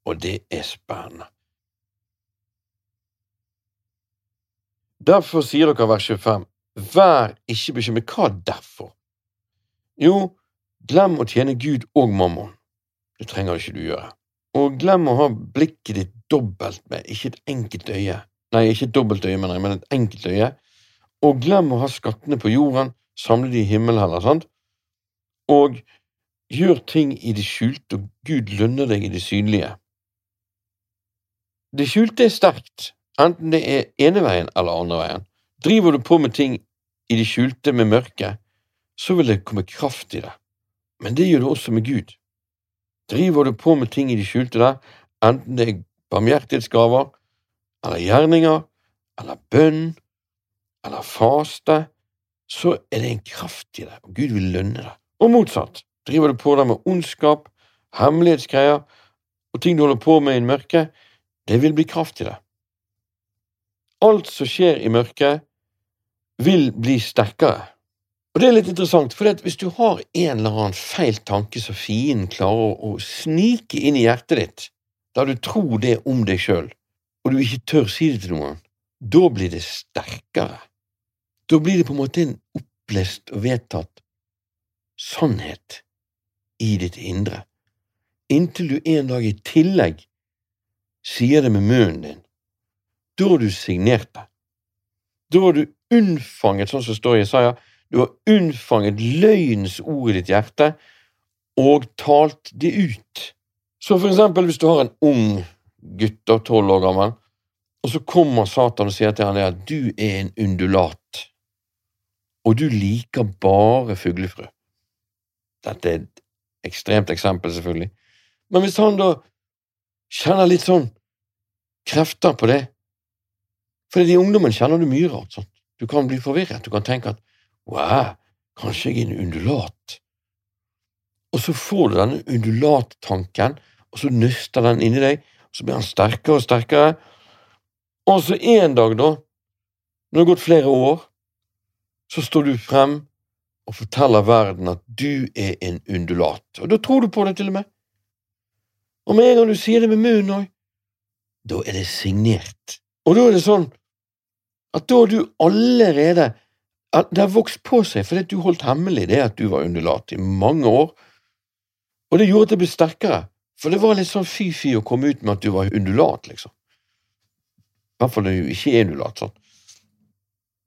og det er spennende. Derfor sier dere vers 25, vær ikke bekymret. Hva derfor? Jo, glem å tjene Gud og mammon. Det trenger ikke du gjøre. Og glem å ha blikket ditt dobbelt med, ikke et enkelt øye. Nei, ikke et dobbelt øye, mener jeg, men et enkelt øye. Og glem å ha skattene på jorden, samle de i himmelen heller, sant? Og gjør ting i det skjulte, og Gud lønner deg i det synlige. Det skjulte er sterkt, enten det er ene veien eller andre veien. Driver du på med ting i det skjulte med mørket, så vil det komme kraft i det. Men det gjør du også med Gud. Driver du på med ting i det skjulte der, enten det er barmhjertighetsgaver, eller gjerninger, eller bønn, eller faste, så er det en kraft i det, og Gud vil lønne det. Og motsatt, driver du på der med ondskap, hemmelighetsgreier og ting du holder på med i mørket, det vil bli kraft i det. Alt som skjer i mørket, vil bli sterkere. Og det er litt interessant, for hvis du har en eller annen feil tanke som fienden klarer å snike inn i hjertet ditt, da du tror det om deg sjøl, og du ikke tør si det til noen, da blir det sterkere. Da blir det på en måte en opplest og vedtatt sannhet i ditt indre, inntil du en dag i tillegg sier det med munnen din. Da har du signert det. Da har du unnfanget, sånn som står i Isaiah, du har unnfanget løgnens ord i ditt hjerte og talt det ut. Så for eksempel hvis du har en ung gutt tolv år gammel, og så kommer Satan og sier til ham at du er en undulat, og du liker bare fuglefrø. Dette er et ekstremt eksempel, selvfølgelig, men hvis han da kjenner litt sånn krefter på det For i ungdommen kjenner du mye rart. sånn. Du kan bli forvirret. Du kan tenke at Wow, kanskje jeg er en undulat? Og så får du denne undulattanken, og så nøster den inni deg, og så blir den sterkere og sterkere. Og så en dag, da, når det har gått flere år, så står du frem og forteller verden at du er en undulat. Og da tror du på det, til og med. Og med en gang du sier det med munnen òg, da er det signert. Og da er det sånn at da har du allerede det har vokst på seg fordi du holdt hemmelig det at du var undulat i mange år, og det gjorde at det ble sterkere, for det var litt sånn fy-fy å komme ut med at du var undulat, liksom. I hvert fall når du ikke er undulat, sånn.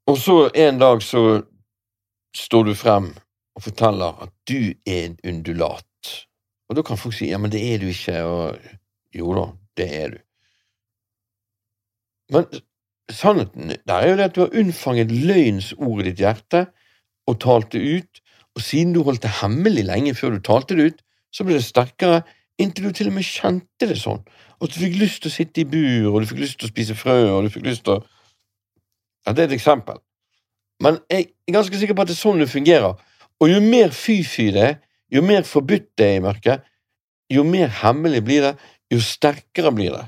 Og så en dag så står du frem og forteller at du er en undulat, og da kan folk si ja, men det er du ikke, og jo da, det er du. Men Sannheten der er jo det at du har unnfanget løgnens ord i ditt hjerte og talt det ut, og siden du holdt det hemmelig lenge før du talte det ut, så ble det sterkere inntil du til og med kjente det sånn, og du fikk lyst til å sitte i bur, og du fikk lyst til å spise frø, og du fikk lyst til å Ja, det er et eksempel. Men jeg er ganske sikker på at det er sånn det fungerer, og jo mer fy-fy det er, jo mer forbudt det er i mørket, jo mer hemmelig blir det, jo sterkere blir det.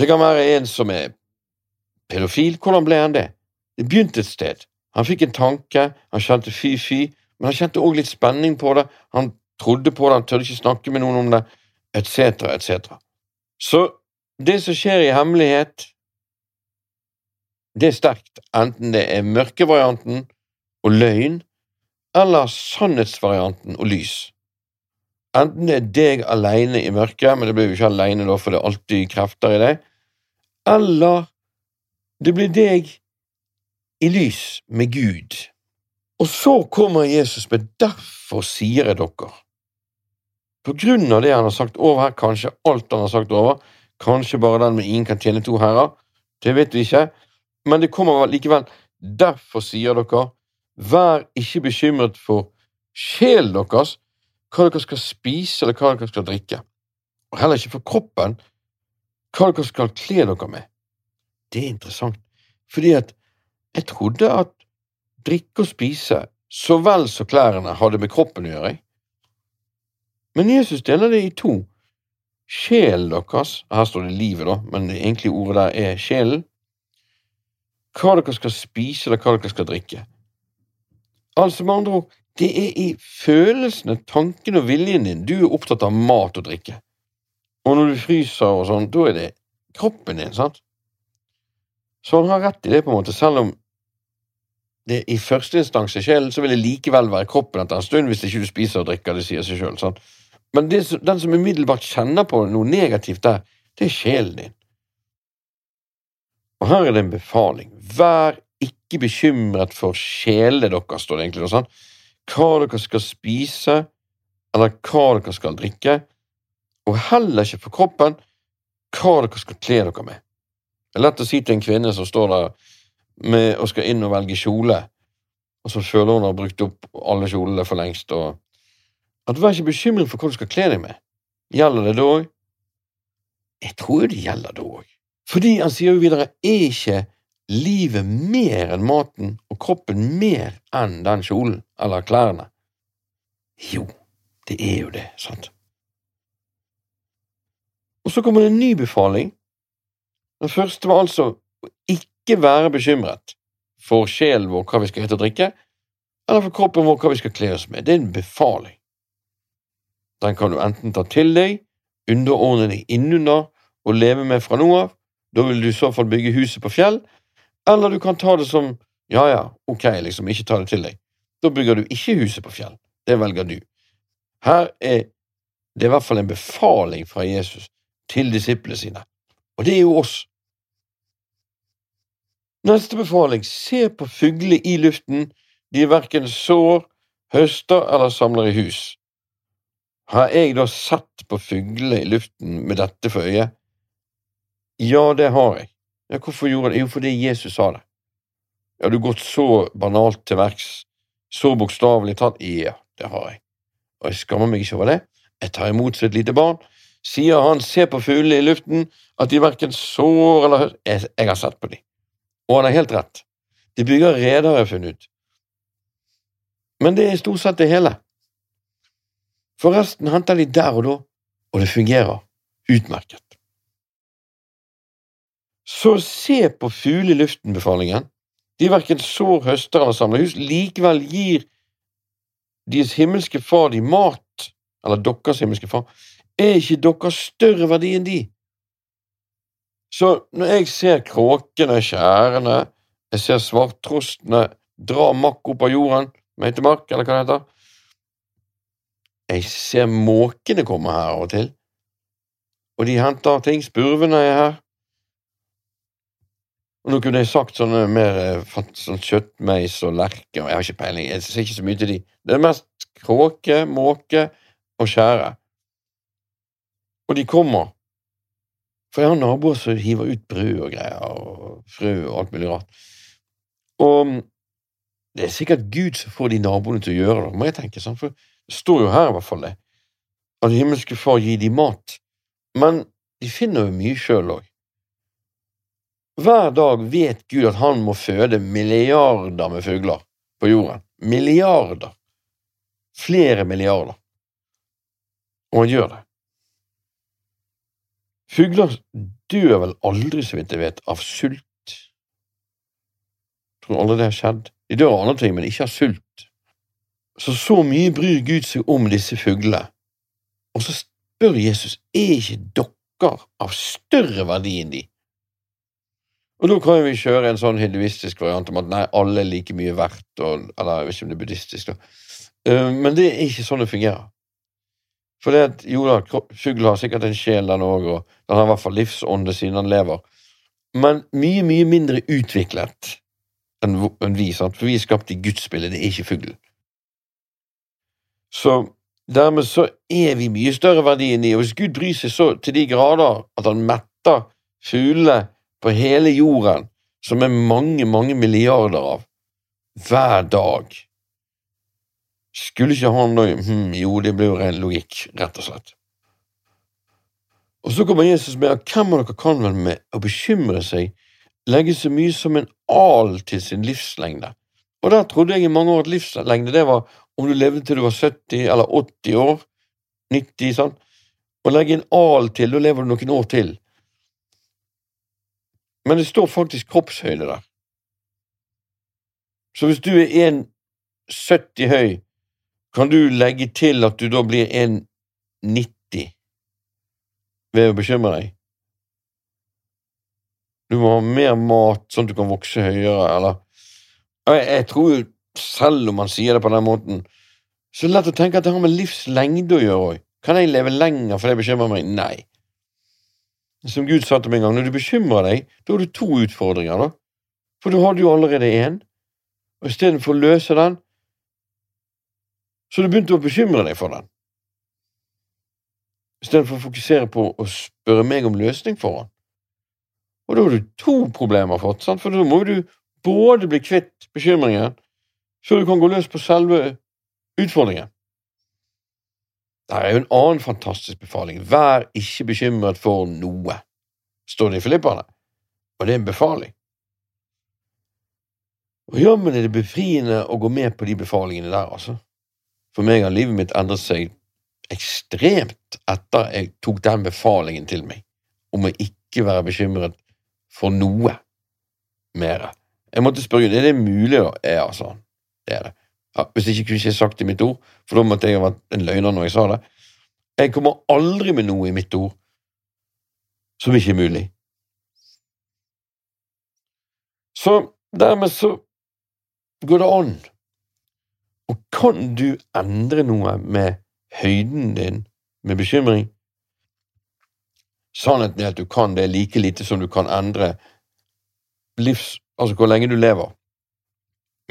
Det kan være en som er Pedofil, hvordan ble han det? Det begynte et sted. Han fikk en tanke, han kjente fy-fy, men han kjente òg litt spenning på det, han trodde på det, han tørde ikke snakke med noen om det, etc., etc. Så det som skjer i hemmelighet, det er sterkt, enten det er mørkevarianten og løgn, eller sannhetsvarianten og lys. Enten det er deg alene i mørket, men det blir jo ikke alene da, for det er alltid krefter i deg, eller det blir deg i lys med Gud. Og så kommer Jesus med 'derfor sier jeg dere'. På grunn av det han har sagt over her, kanskje alt han har sagt over, kanskje bare den med 'ingen kan tjene to herrer', det vet vi ikke, men det kommer likevel 'derfor sier dere', vær ikke bekymret for sjelen deres, hva dere skal spise eller hva dere skal drikke, og heller ikke for kroppen, hva dere skal kle dere med det er interessant, fordi at jeg trodde at drikke og spise så vel som klærne hadde med kroppen å gjøre. Men Jesus deler det i to. Sjelen deres, her står det livet, da, men det egentlige ordet der er sjelen. Hva dere skal spise, eller hva dere skal drikke. Altså med andre ord, det er i følelsene, tankene og viljen din du er opptatt av mat og drikke. Og når du fryser og sånn, da er det kroppen din, sant? Så han har rett i det, på en måte, selv om det i første instans er sjelen, så vil det likevel være kroppen etter en stund hvis ikke du spiser og drikker, det sier seg sjøl. Sånn. Men det, den som umiddelbart kjenner på noe negativt der, det er sjelen din. Og her er det en befaling. Vær ikke bekymret for sjelene deres, står det egentlig noe sånt. Hva dere skal spise, eller hva dere skal drikke, og heller ikke for kroppen hva dere skal kle dere med. Det er lett å si til en kvinne som står der med og skal inn og velge kjole, og så føler hun har brukt opp alle kjolene for lengst, og at Vær ikke bekymret for hva du skal kle deg med. Gjelder det da òg? Jeg tror det gjelder da òg. Fordi han sier jo videre, er ikke livet mer enn maten og kroppen mer enn den kjolen eller klærne? Jo, det er jo det, sant? Og så kommer det en ny befaling. Den første var altså å ikke være bekymret for sjelen vår hva vi skal hete og drikke, eller for kroppen vår hva vi skal kle oss med. Det er en befaling. Den kan du enten ta til deg, underordne deg innunder og leve med fra nå av, da vil du i så fall bygge huset på fjell, eller du kan ta det som ja ja, ok, liksom, ikke ta det til deg. Da bygger du ikke huset på fjell. Det velger du. Her er det i hvert fall en befaling fra Jesus til disiplene sine, og det er jo oss. Neste befaling, se på fugler i luften, de verken sår, høster eller samler i hus. Har jeg da sett på fugler i luften med dette for øye? Ja, det har jeg. Ja, hvorfor gjorde det? Jo, fordi Jesus sa det. Ja, du gått så banalt til verks, så bokstavelig tatt? Ja, det har jeg. Og jeg skammer meg ikke over det. Jeg tar imot som et lite barn. Sier han, se på fuglene i luften, at de verken sår eller jeg, jeg har sett på dem. Og han har helt rett. De bygger reder, har jeg funnet ut. Men det er stort sett det hele. Forresten henter de der og da, og det fungerer utmerket. Så se på fugle i luften-befalingen. De verken sår, høster eller samler hus, likevel gir deres himmelske far de mat, eller deres himmelske far, er ikke dere større verdi enn de? Så når jeg ser kråkene, skjærene, jeg ser svarttrostene dra makk opp av jorden, meitemark, eller hva det heter, jeg ser måkene komme her av og til, og de henter ting, spurvene er her. Og nå kunne jeg sagt sånne mer eh, sånn kjøttmeis og lerke, og jeg har ikke peiling, jeg ser ikke så mye til de. Det er mest kråke, måke og skjære. Og de kommer. For jeg har naboer som hiver ut brød og greier, og frø og alt mulig rart. Og det er sikkert Gud som får de naboene til å gjøre det, må jeg tenke sånn, for det står jo her i hvert fall det, at himmelske Far gir de mat, men de finner jo mye sjøl òg. Hver dag vet Gud at han må føde milliarder med fugler på jorden. Milliarder. Flere milliarder. Og han gjør det. Fugler dør vel aldri, så vidt jeg vet, av sult. Jeg tror aldri det har skjedd. De dør av andre ting, men ikke av sult. Så så mye bryr Gud seg om disse fuglene. Og så spør Jesus er ikke dere av større verdi enn de. Og da kan vi kjøre en sånn hinduistisk variant om at nei, alle er like mye verdt, og, eller jeg vet ikke om det er buddhistisk, da. Uh, men det er ikke sånn det fungerer. For det jo da, fugl har sikkert en sjel, den òg, og den har i hvert fall livsånde siden den lever, men mye, mye mindre utviklet enn vi, sant? for vi er skapt i gudsspillet, det er ikke fuglen. Så dermed så er vi mye større verdi enn de, og hvis Gud bryr seg så til de grader at han metter fuglene på hele jorden, som er mange, mange milliarder av, hver dag, skulle ikke han da hm, Jo, det blir jo ren logikk, rett og slett. Og så kommer Jesus med at hvem av dere kan vel med å bekymre seg legge så mye som en al til sin livslengde? Og der trodde jeg i mange år at livslengde det var om du levde til du var 70 eller 80 år, 90, sånn, og legge en al til, da lever du noen år til. Men det står faktisk kroppshøyde der. Så hvis du er 1,70 høy kan du legge til at du da blir 1,90 ved å bekymre deg? Du må ha mer mat sånn at du kan vokse høyere, eller Jeg, jeg tror jo, selv om man sier det på den måten, så er det lett å tenke at det har med livslengde å gjøre òg. Kan jeg leve lenger fordi jeg bekymrer meg? Nei. Som Gud sa til meg en gang, når du bekymrer deg, da har du to utfordringer, da. For du hadde jo allerede én, og istedenfor å løse den, så du begynte å bekymre deg for den. Istedenfor å fokusere på å spørre meg om løsning for den. Og da har du to problemer fått, sant? for da må du både bli kvitt bekymringen så du kan gå løs på selve utfordringen. Det er jo en annen fantastisk befaling. Vær ikke bekymret for noe, står det i Filipperne, og det er en befaling. Og jammen er det befriende å gå med på de befalingene der, altså. For meg har livet mitt endret seg ekstremt etter jeg tok den befalingen til meg om å ikke være bekymret for noe mer. Jeg måtte spørre er det mulig, da. Ja, sa han. Det er det. Ja, hvis ikke kunne jeg ikke sagt det i mitt ord, for da måtte jeg ha vært en løgner når jeg sa det. Jeg kommer aldri med noe i mitt ord som ikke er mulig. Så dermed så går det an. Og kan du endre noe med høyden din med bekymring? Sannheten er at du kan det like lite som du kan endre livs... Altså hvor lenge du lever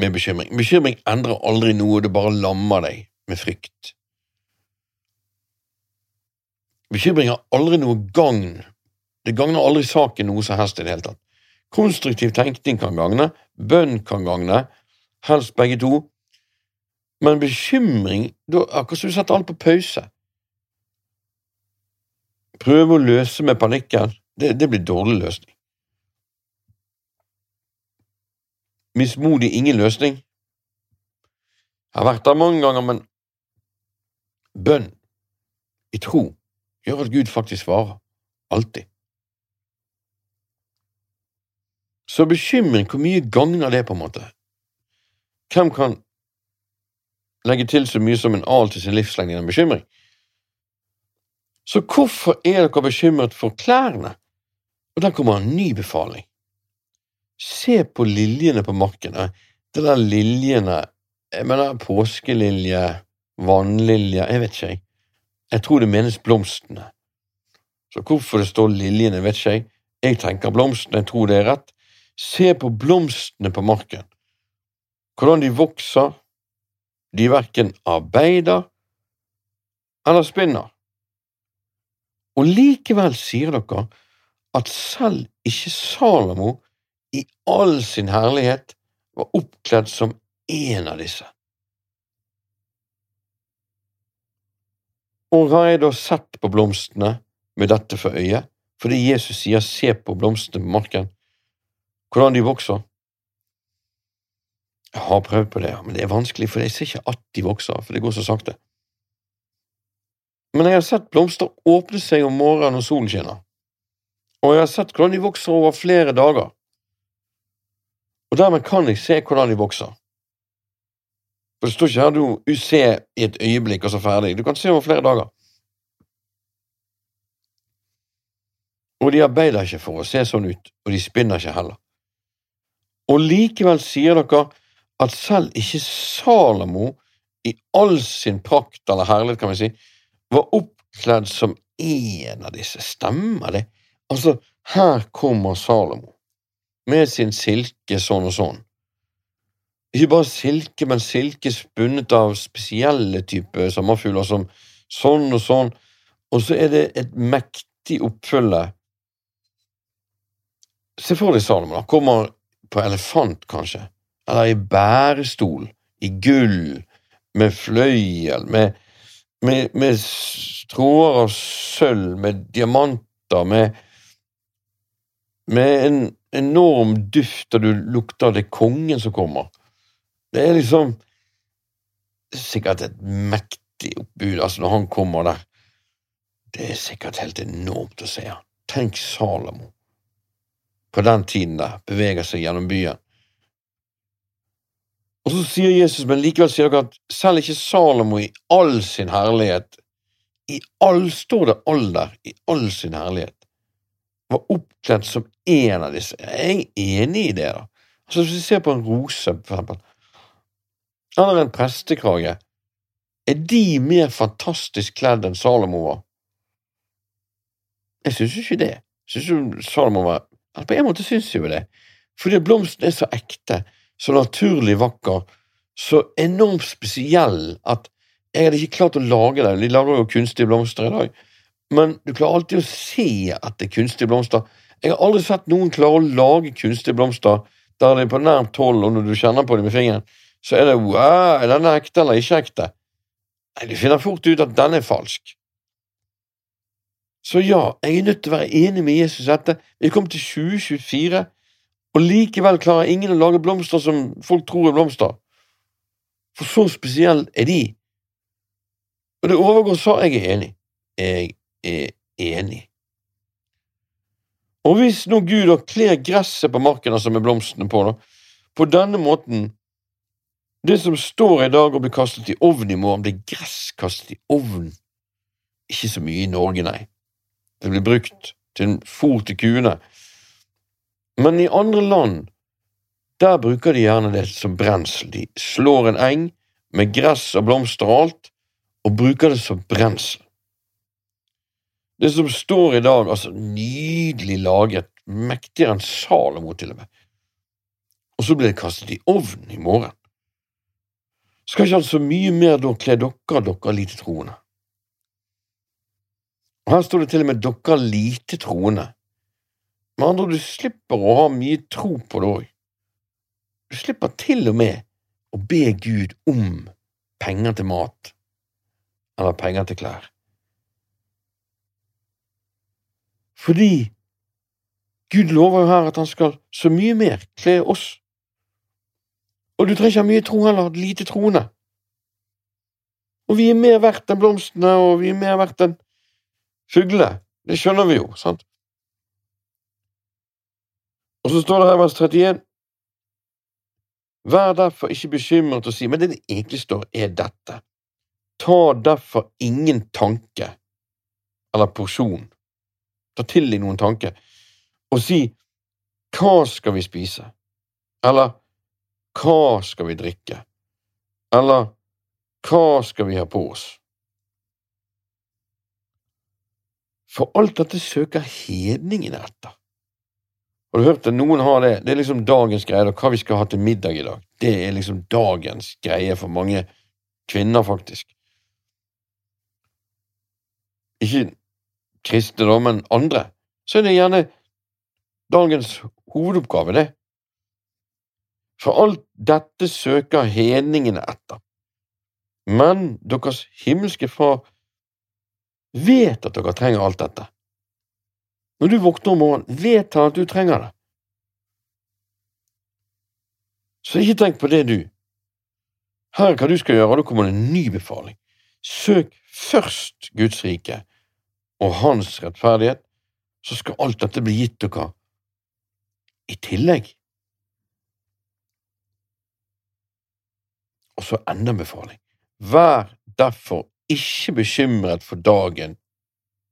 med bekymring. Bekymring endrer aldri noe, det bare lammer deg med frykt. Bekymring har aldri noe gagn, det gagner aldri saken noe som helst i det hele tatt. Konstruktiv tenkning kan gagne, bønn kan gagne, helst begge to, men bekymring, da akkurat som du setter alt på pause. Prøve å løse med panikken, det, det blir dårlig løsning. mismodig ingen løsning. Jeg har vært der mange ganger, men bønn i tro gjør at Gud faktisk svarer. Alltid. Så bekymring, hvor mye gagner det, på en måte? Hvem kan legge til så mye som en al til sin livslengde gjennom bekymring? Så hvorfor er dere bekymret for klærne? Og der kommer en ny befaling. Se på liljene på markene. Det der liljene Jeg mener påskelilje, vannlilje, jeg vet ikke, jeg. Jeg tror det menes blomstene. Så hvorfor det står liljene, vet ikke jeg. Jeg tenker blomstene, jeg tror det er rett. Se på blomstene på marken. Hvordan de vokser. De verken arbeider eller spinner. Og likevel sier dere at selv ikke Salomo i all sin herlighet var oppkledd som en av disse. Og har jeg da sett på blomstene med dette for øye, fordi Jesus sier se på blomstene på marken, hvordan de vokser? Jeg har prøvd på det, men det er vanskelig, for jeg ser ikke at de vokser, for det går så sakte. Men jeg har sett blomster åpne seg om morgenen når solen skinner, og jeg har sett hvordan de vokser over flere dager og dermed kan jeg se hvordan de vokser. For det står ikke her du ser i et øyeblikk og så ferdig, du kan se over flere dager. Og de arbeider ikke for å se sånn ut, og de spinner ikke heller. Og likevel sier dere at selv ikke Salomo i all sin prakt eller herlighet, kan vi si, var oppkledd som en av disse. Stemmer det? Altså, her kommer Salomo med sin silke sånn og sånn. Ikke bare silke, men silke spunnet av spesielle typer sommerfugler som sånn og sånn, og så er det et mektig oppfølge. Se for deg Salomo, da. Kommer på elefant, kanskje, eller i bærestol, i gull, med fløyel, med, med, med stråer av sølv, med diamanter, med, med en enorm duft, og du lukter det kongen som kommer. Det er liksom sikkert et mektig oppbud, altså, når han kommer der. Det er sikkert helt enormt å se. Tenk Salomo. På den tiden der, beveger seg gjennom byen. Og så sier Jesus, men likevel sier dere at selv ikke Salomo i all sin herlighet, i all, står det alder, i all sin herlighet, var oppkledd som en av disse. Jeg er enig i det, da. Altså, Hvis vi ser på en rose, for eksempel, eller en prestekrage, er de mer fantastisk kledd enn Salomo var? Jeg syns ikke det. Jeg synes jo Salomo var altså, På en måte syns jeg jo det, fordi blomsten er så ekte, så naturlig vakker, så enormt spesiell at jeg hadde ikke klart å lage det. De lager jo kunstige blomster i dag, men du klarer alltid å se at det er kunstige blomster. Jeg har aldri sett noen klare å lage kunstige blomster der det er på nært hold, og når du kjenner på dem med fingeren, så er det wow, er denne ekte eller ikke ekte? Nei, Du finner fort ut at den er falsk. Så ja, jeg er nødt til å være enig med Jesus dette. Vi kom til 2024, og likevel klarer ingen å lage blomster som folk tror er blomster. For så spesielle er de. Og det overgår så jeg er enig. Jeg er enig. Og hvis nå Gud har kler gresset på marken, altså med blomstene på, da, på denne måten Det som står i dag og blir kastet i ovn i morgen, blir gress kastet i ovn. Ikke så mye i Norge, nei. Det blir brukt til fôr til kuene. Men i andre land, der bruker de gjerne det som brensel. De slår en eng med gress og blomster og alt, og bruker det som brensel. Det som står i dag, altså nydelig laget, mektigere enn Salomo til og med, og så blir det kastet i ovnen i morgen. Skal ikke altså mye mer da kle dere, dere lite troende? Og Her står det til og med dere lite troende. Med andre du slipper å ha mye tro på det òg. Du slipper til og med å be Gud om penger til mat, eller penger til klær. Fordi Gud lover jo her at han skal så mye mer kle oss. Og du trenger ikke ha mye tro heller, lite troende. Og vi er mer verdt enn blomstene, og vi er mer verdt enn fuglene. Det skjønner vi jo, sant? Og så står det her vers 31 Vær derfor ikke bekymret og si Men det det egentlig står, er dette. Ta derfor ingen tanke eller porsjon ta til deg noen tanke og si hva skal vi spise, eller hva skal vi drikke, eller hva skal vi ha på oss? For alt dette søker hedningene etter. Har du hørt det? Noen har det. Det er liksom dagens greie, hva vi skal ha til middag i dag. Det er liksom dagens greie for mange kvinner, faktisk. Ikke kristne, da, men andre, så er det gjerne dagens hovedoppgave, det. For alt dette søker hedningene etter. Men deres himmelske Far vet at dere trenger alt dette. Når du våkner om morgenen, vet han at du trenger det. Så ikke tenk på det, du. Her er hva du skal gjøre, og da kommer det en ny befaling. Søk først Guds rike og hans rettferdighet, så skal alt dette bli gitt dere i tillegg. Og så enda en befaling. Vær derfor ikke bekymret for dagen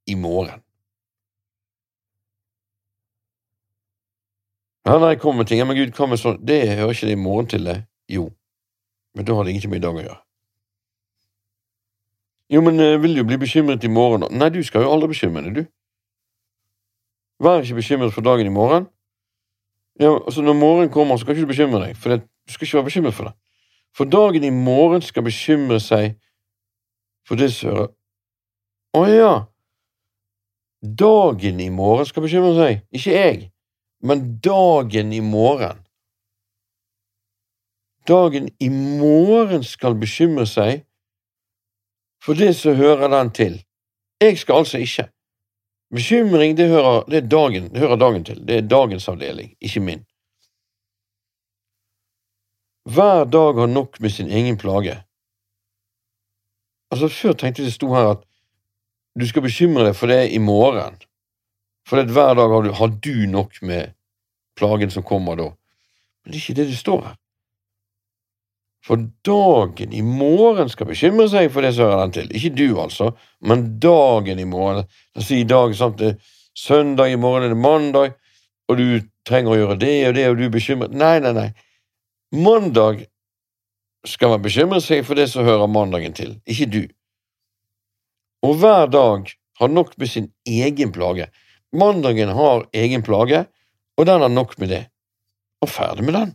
i morgen. Ja, nei, kom med ting. Ja, men Gud, hva med sånn Det hører ikke det i morgen til, det. Jo, men da har det ingenting med i dag å gjøre. Jo, men eh, vil jo bli bekymret i morgen. Nei, du skal jo aldri bekymre deg, du. Vær ikke bekymret for dagen i morgen. Ja, altså Når morgenen kommer, så kan ikke du bekymre deg, for det, du skal ikke være bekymret for det. For dagen i morgen skal bekymre seg for det som hører Å ja. Dagen i morgen skal bekymre seg, ikke jeg, men dagen i morgen. Dagen i morgen skal bekymre seg for det som hører den til. Jeg skal altså ikke. Bekymring, det hører, det dagen, det hører dagen til. Det er dagens avdeling, ikke min. Hver dag har nok med sin egen plage. Altså, Før tenkte jeg det sto her at du skal bekymre deg for det i morgen, for hver dag har du, har du nok med plagen som kommer da. Men det er ikke det det står her. For dagen i morgen skal bekymre seg for det som hører den til. Ikke du, altså, men dagen i morgen. La oss si i dag sant, det er søndag, i morgen er det mandag, og du trenger å gjøre det og det, og du er bekymret. Nei, nei, nei. Mandag skal man bekymre seg for det som hører mandagen til, ikke du. Og hver dag har nok med sin egen plage. Mandagen har egen plage, og den har nok med det. Og ferdig med den.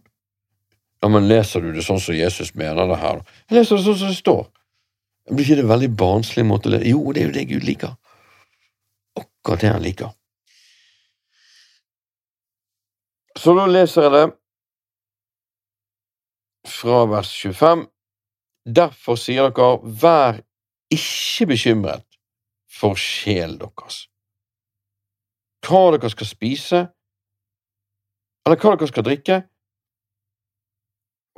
Ja, men leser du det sånn som Jesus mener det her? Jeg leser det sånn som det står. Blir ikke det veldig barnslig måte å lese? Jo, det er jo det Gud liker. Akkurat det han liker. Så da leser jeg det fra vers 25. Derfor sier dere, vær ikke bekymret for sjelen deres. Hva dere skal spise, eller hva dere skal drikke,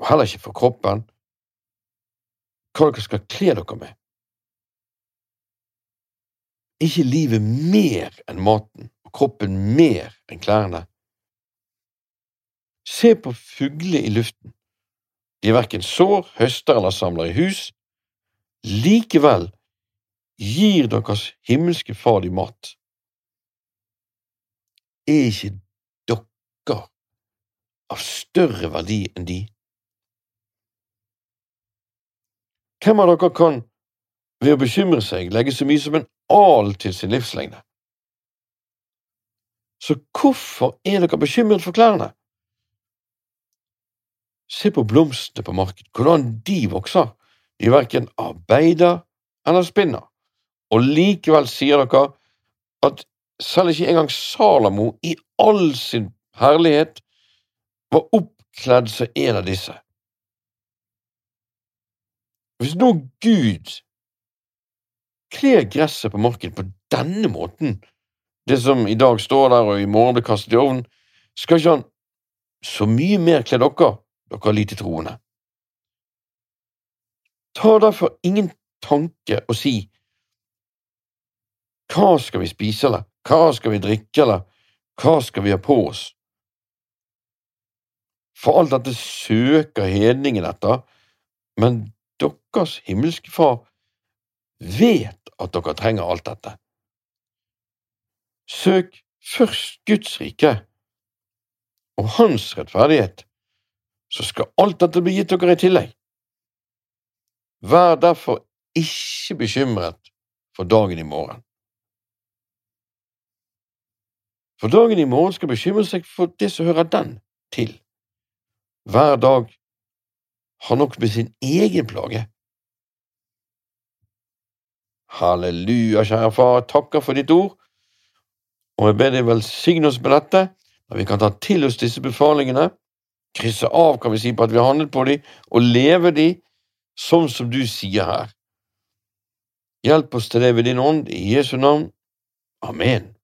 og heller ikke for kroppen, hva dere skal kle dere med. ikke livet mer enn maten og kroppen mer enn klærne. Se på fuglene i luften. De verken sår, høster eller samler i hus. Likevel gir deres himmelske Far de mat. Er ikke dere av større verdi enn de? Hvem av dere kan ved å bekymre seg legge så mye som en al til sin livslengde? Så hvorfor er dere bekymret for klærne? Se på blomstene på markedet, hvordan de vokser. De verken arbeider eller spinner. Og likevel sier dere at selv ikke engang Salamo i all sin herlighet var oppkledd som en av disse. Hvis nå Gud kler gresset på marken på denne måten, det som i dag står der og i morgen blir kastet i ovnen, skal ikke han så mye mer kle dere, dere lite troende. Ta derfor ingen tanke og si hva skal vi spise, eller hva skal vi drikke, eller hva skal vi ha på oss? For alt dette søker hedningen etter, men deres himmelske Far vet at dere trenger alt dette. Søk først Guds rike og Hans rettferdighet, så skal alt dette bli gitt dere i tillegg. Vær derfor ikke bekymret for dagen i morgen. For dagen i morgen skal bekymre seg for det som hører den til. Hver dag har nok med sin egen plage. Halleluja, kjære far, takker for ditt ord, og jeg ber deg velsigne oss med dette, at vi kan ta til oss disse befalingene, krysse av, kan vi si, på at vi har handlet på dem, og leve dem sånn som du sier her. Hjelp oss til det ved din ånd, i Jesu navn. Amen.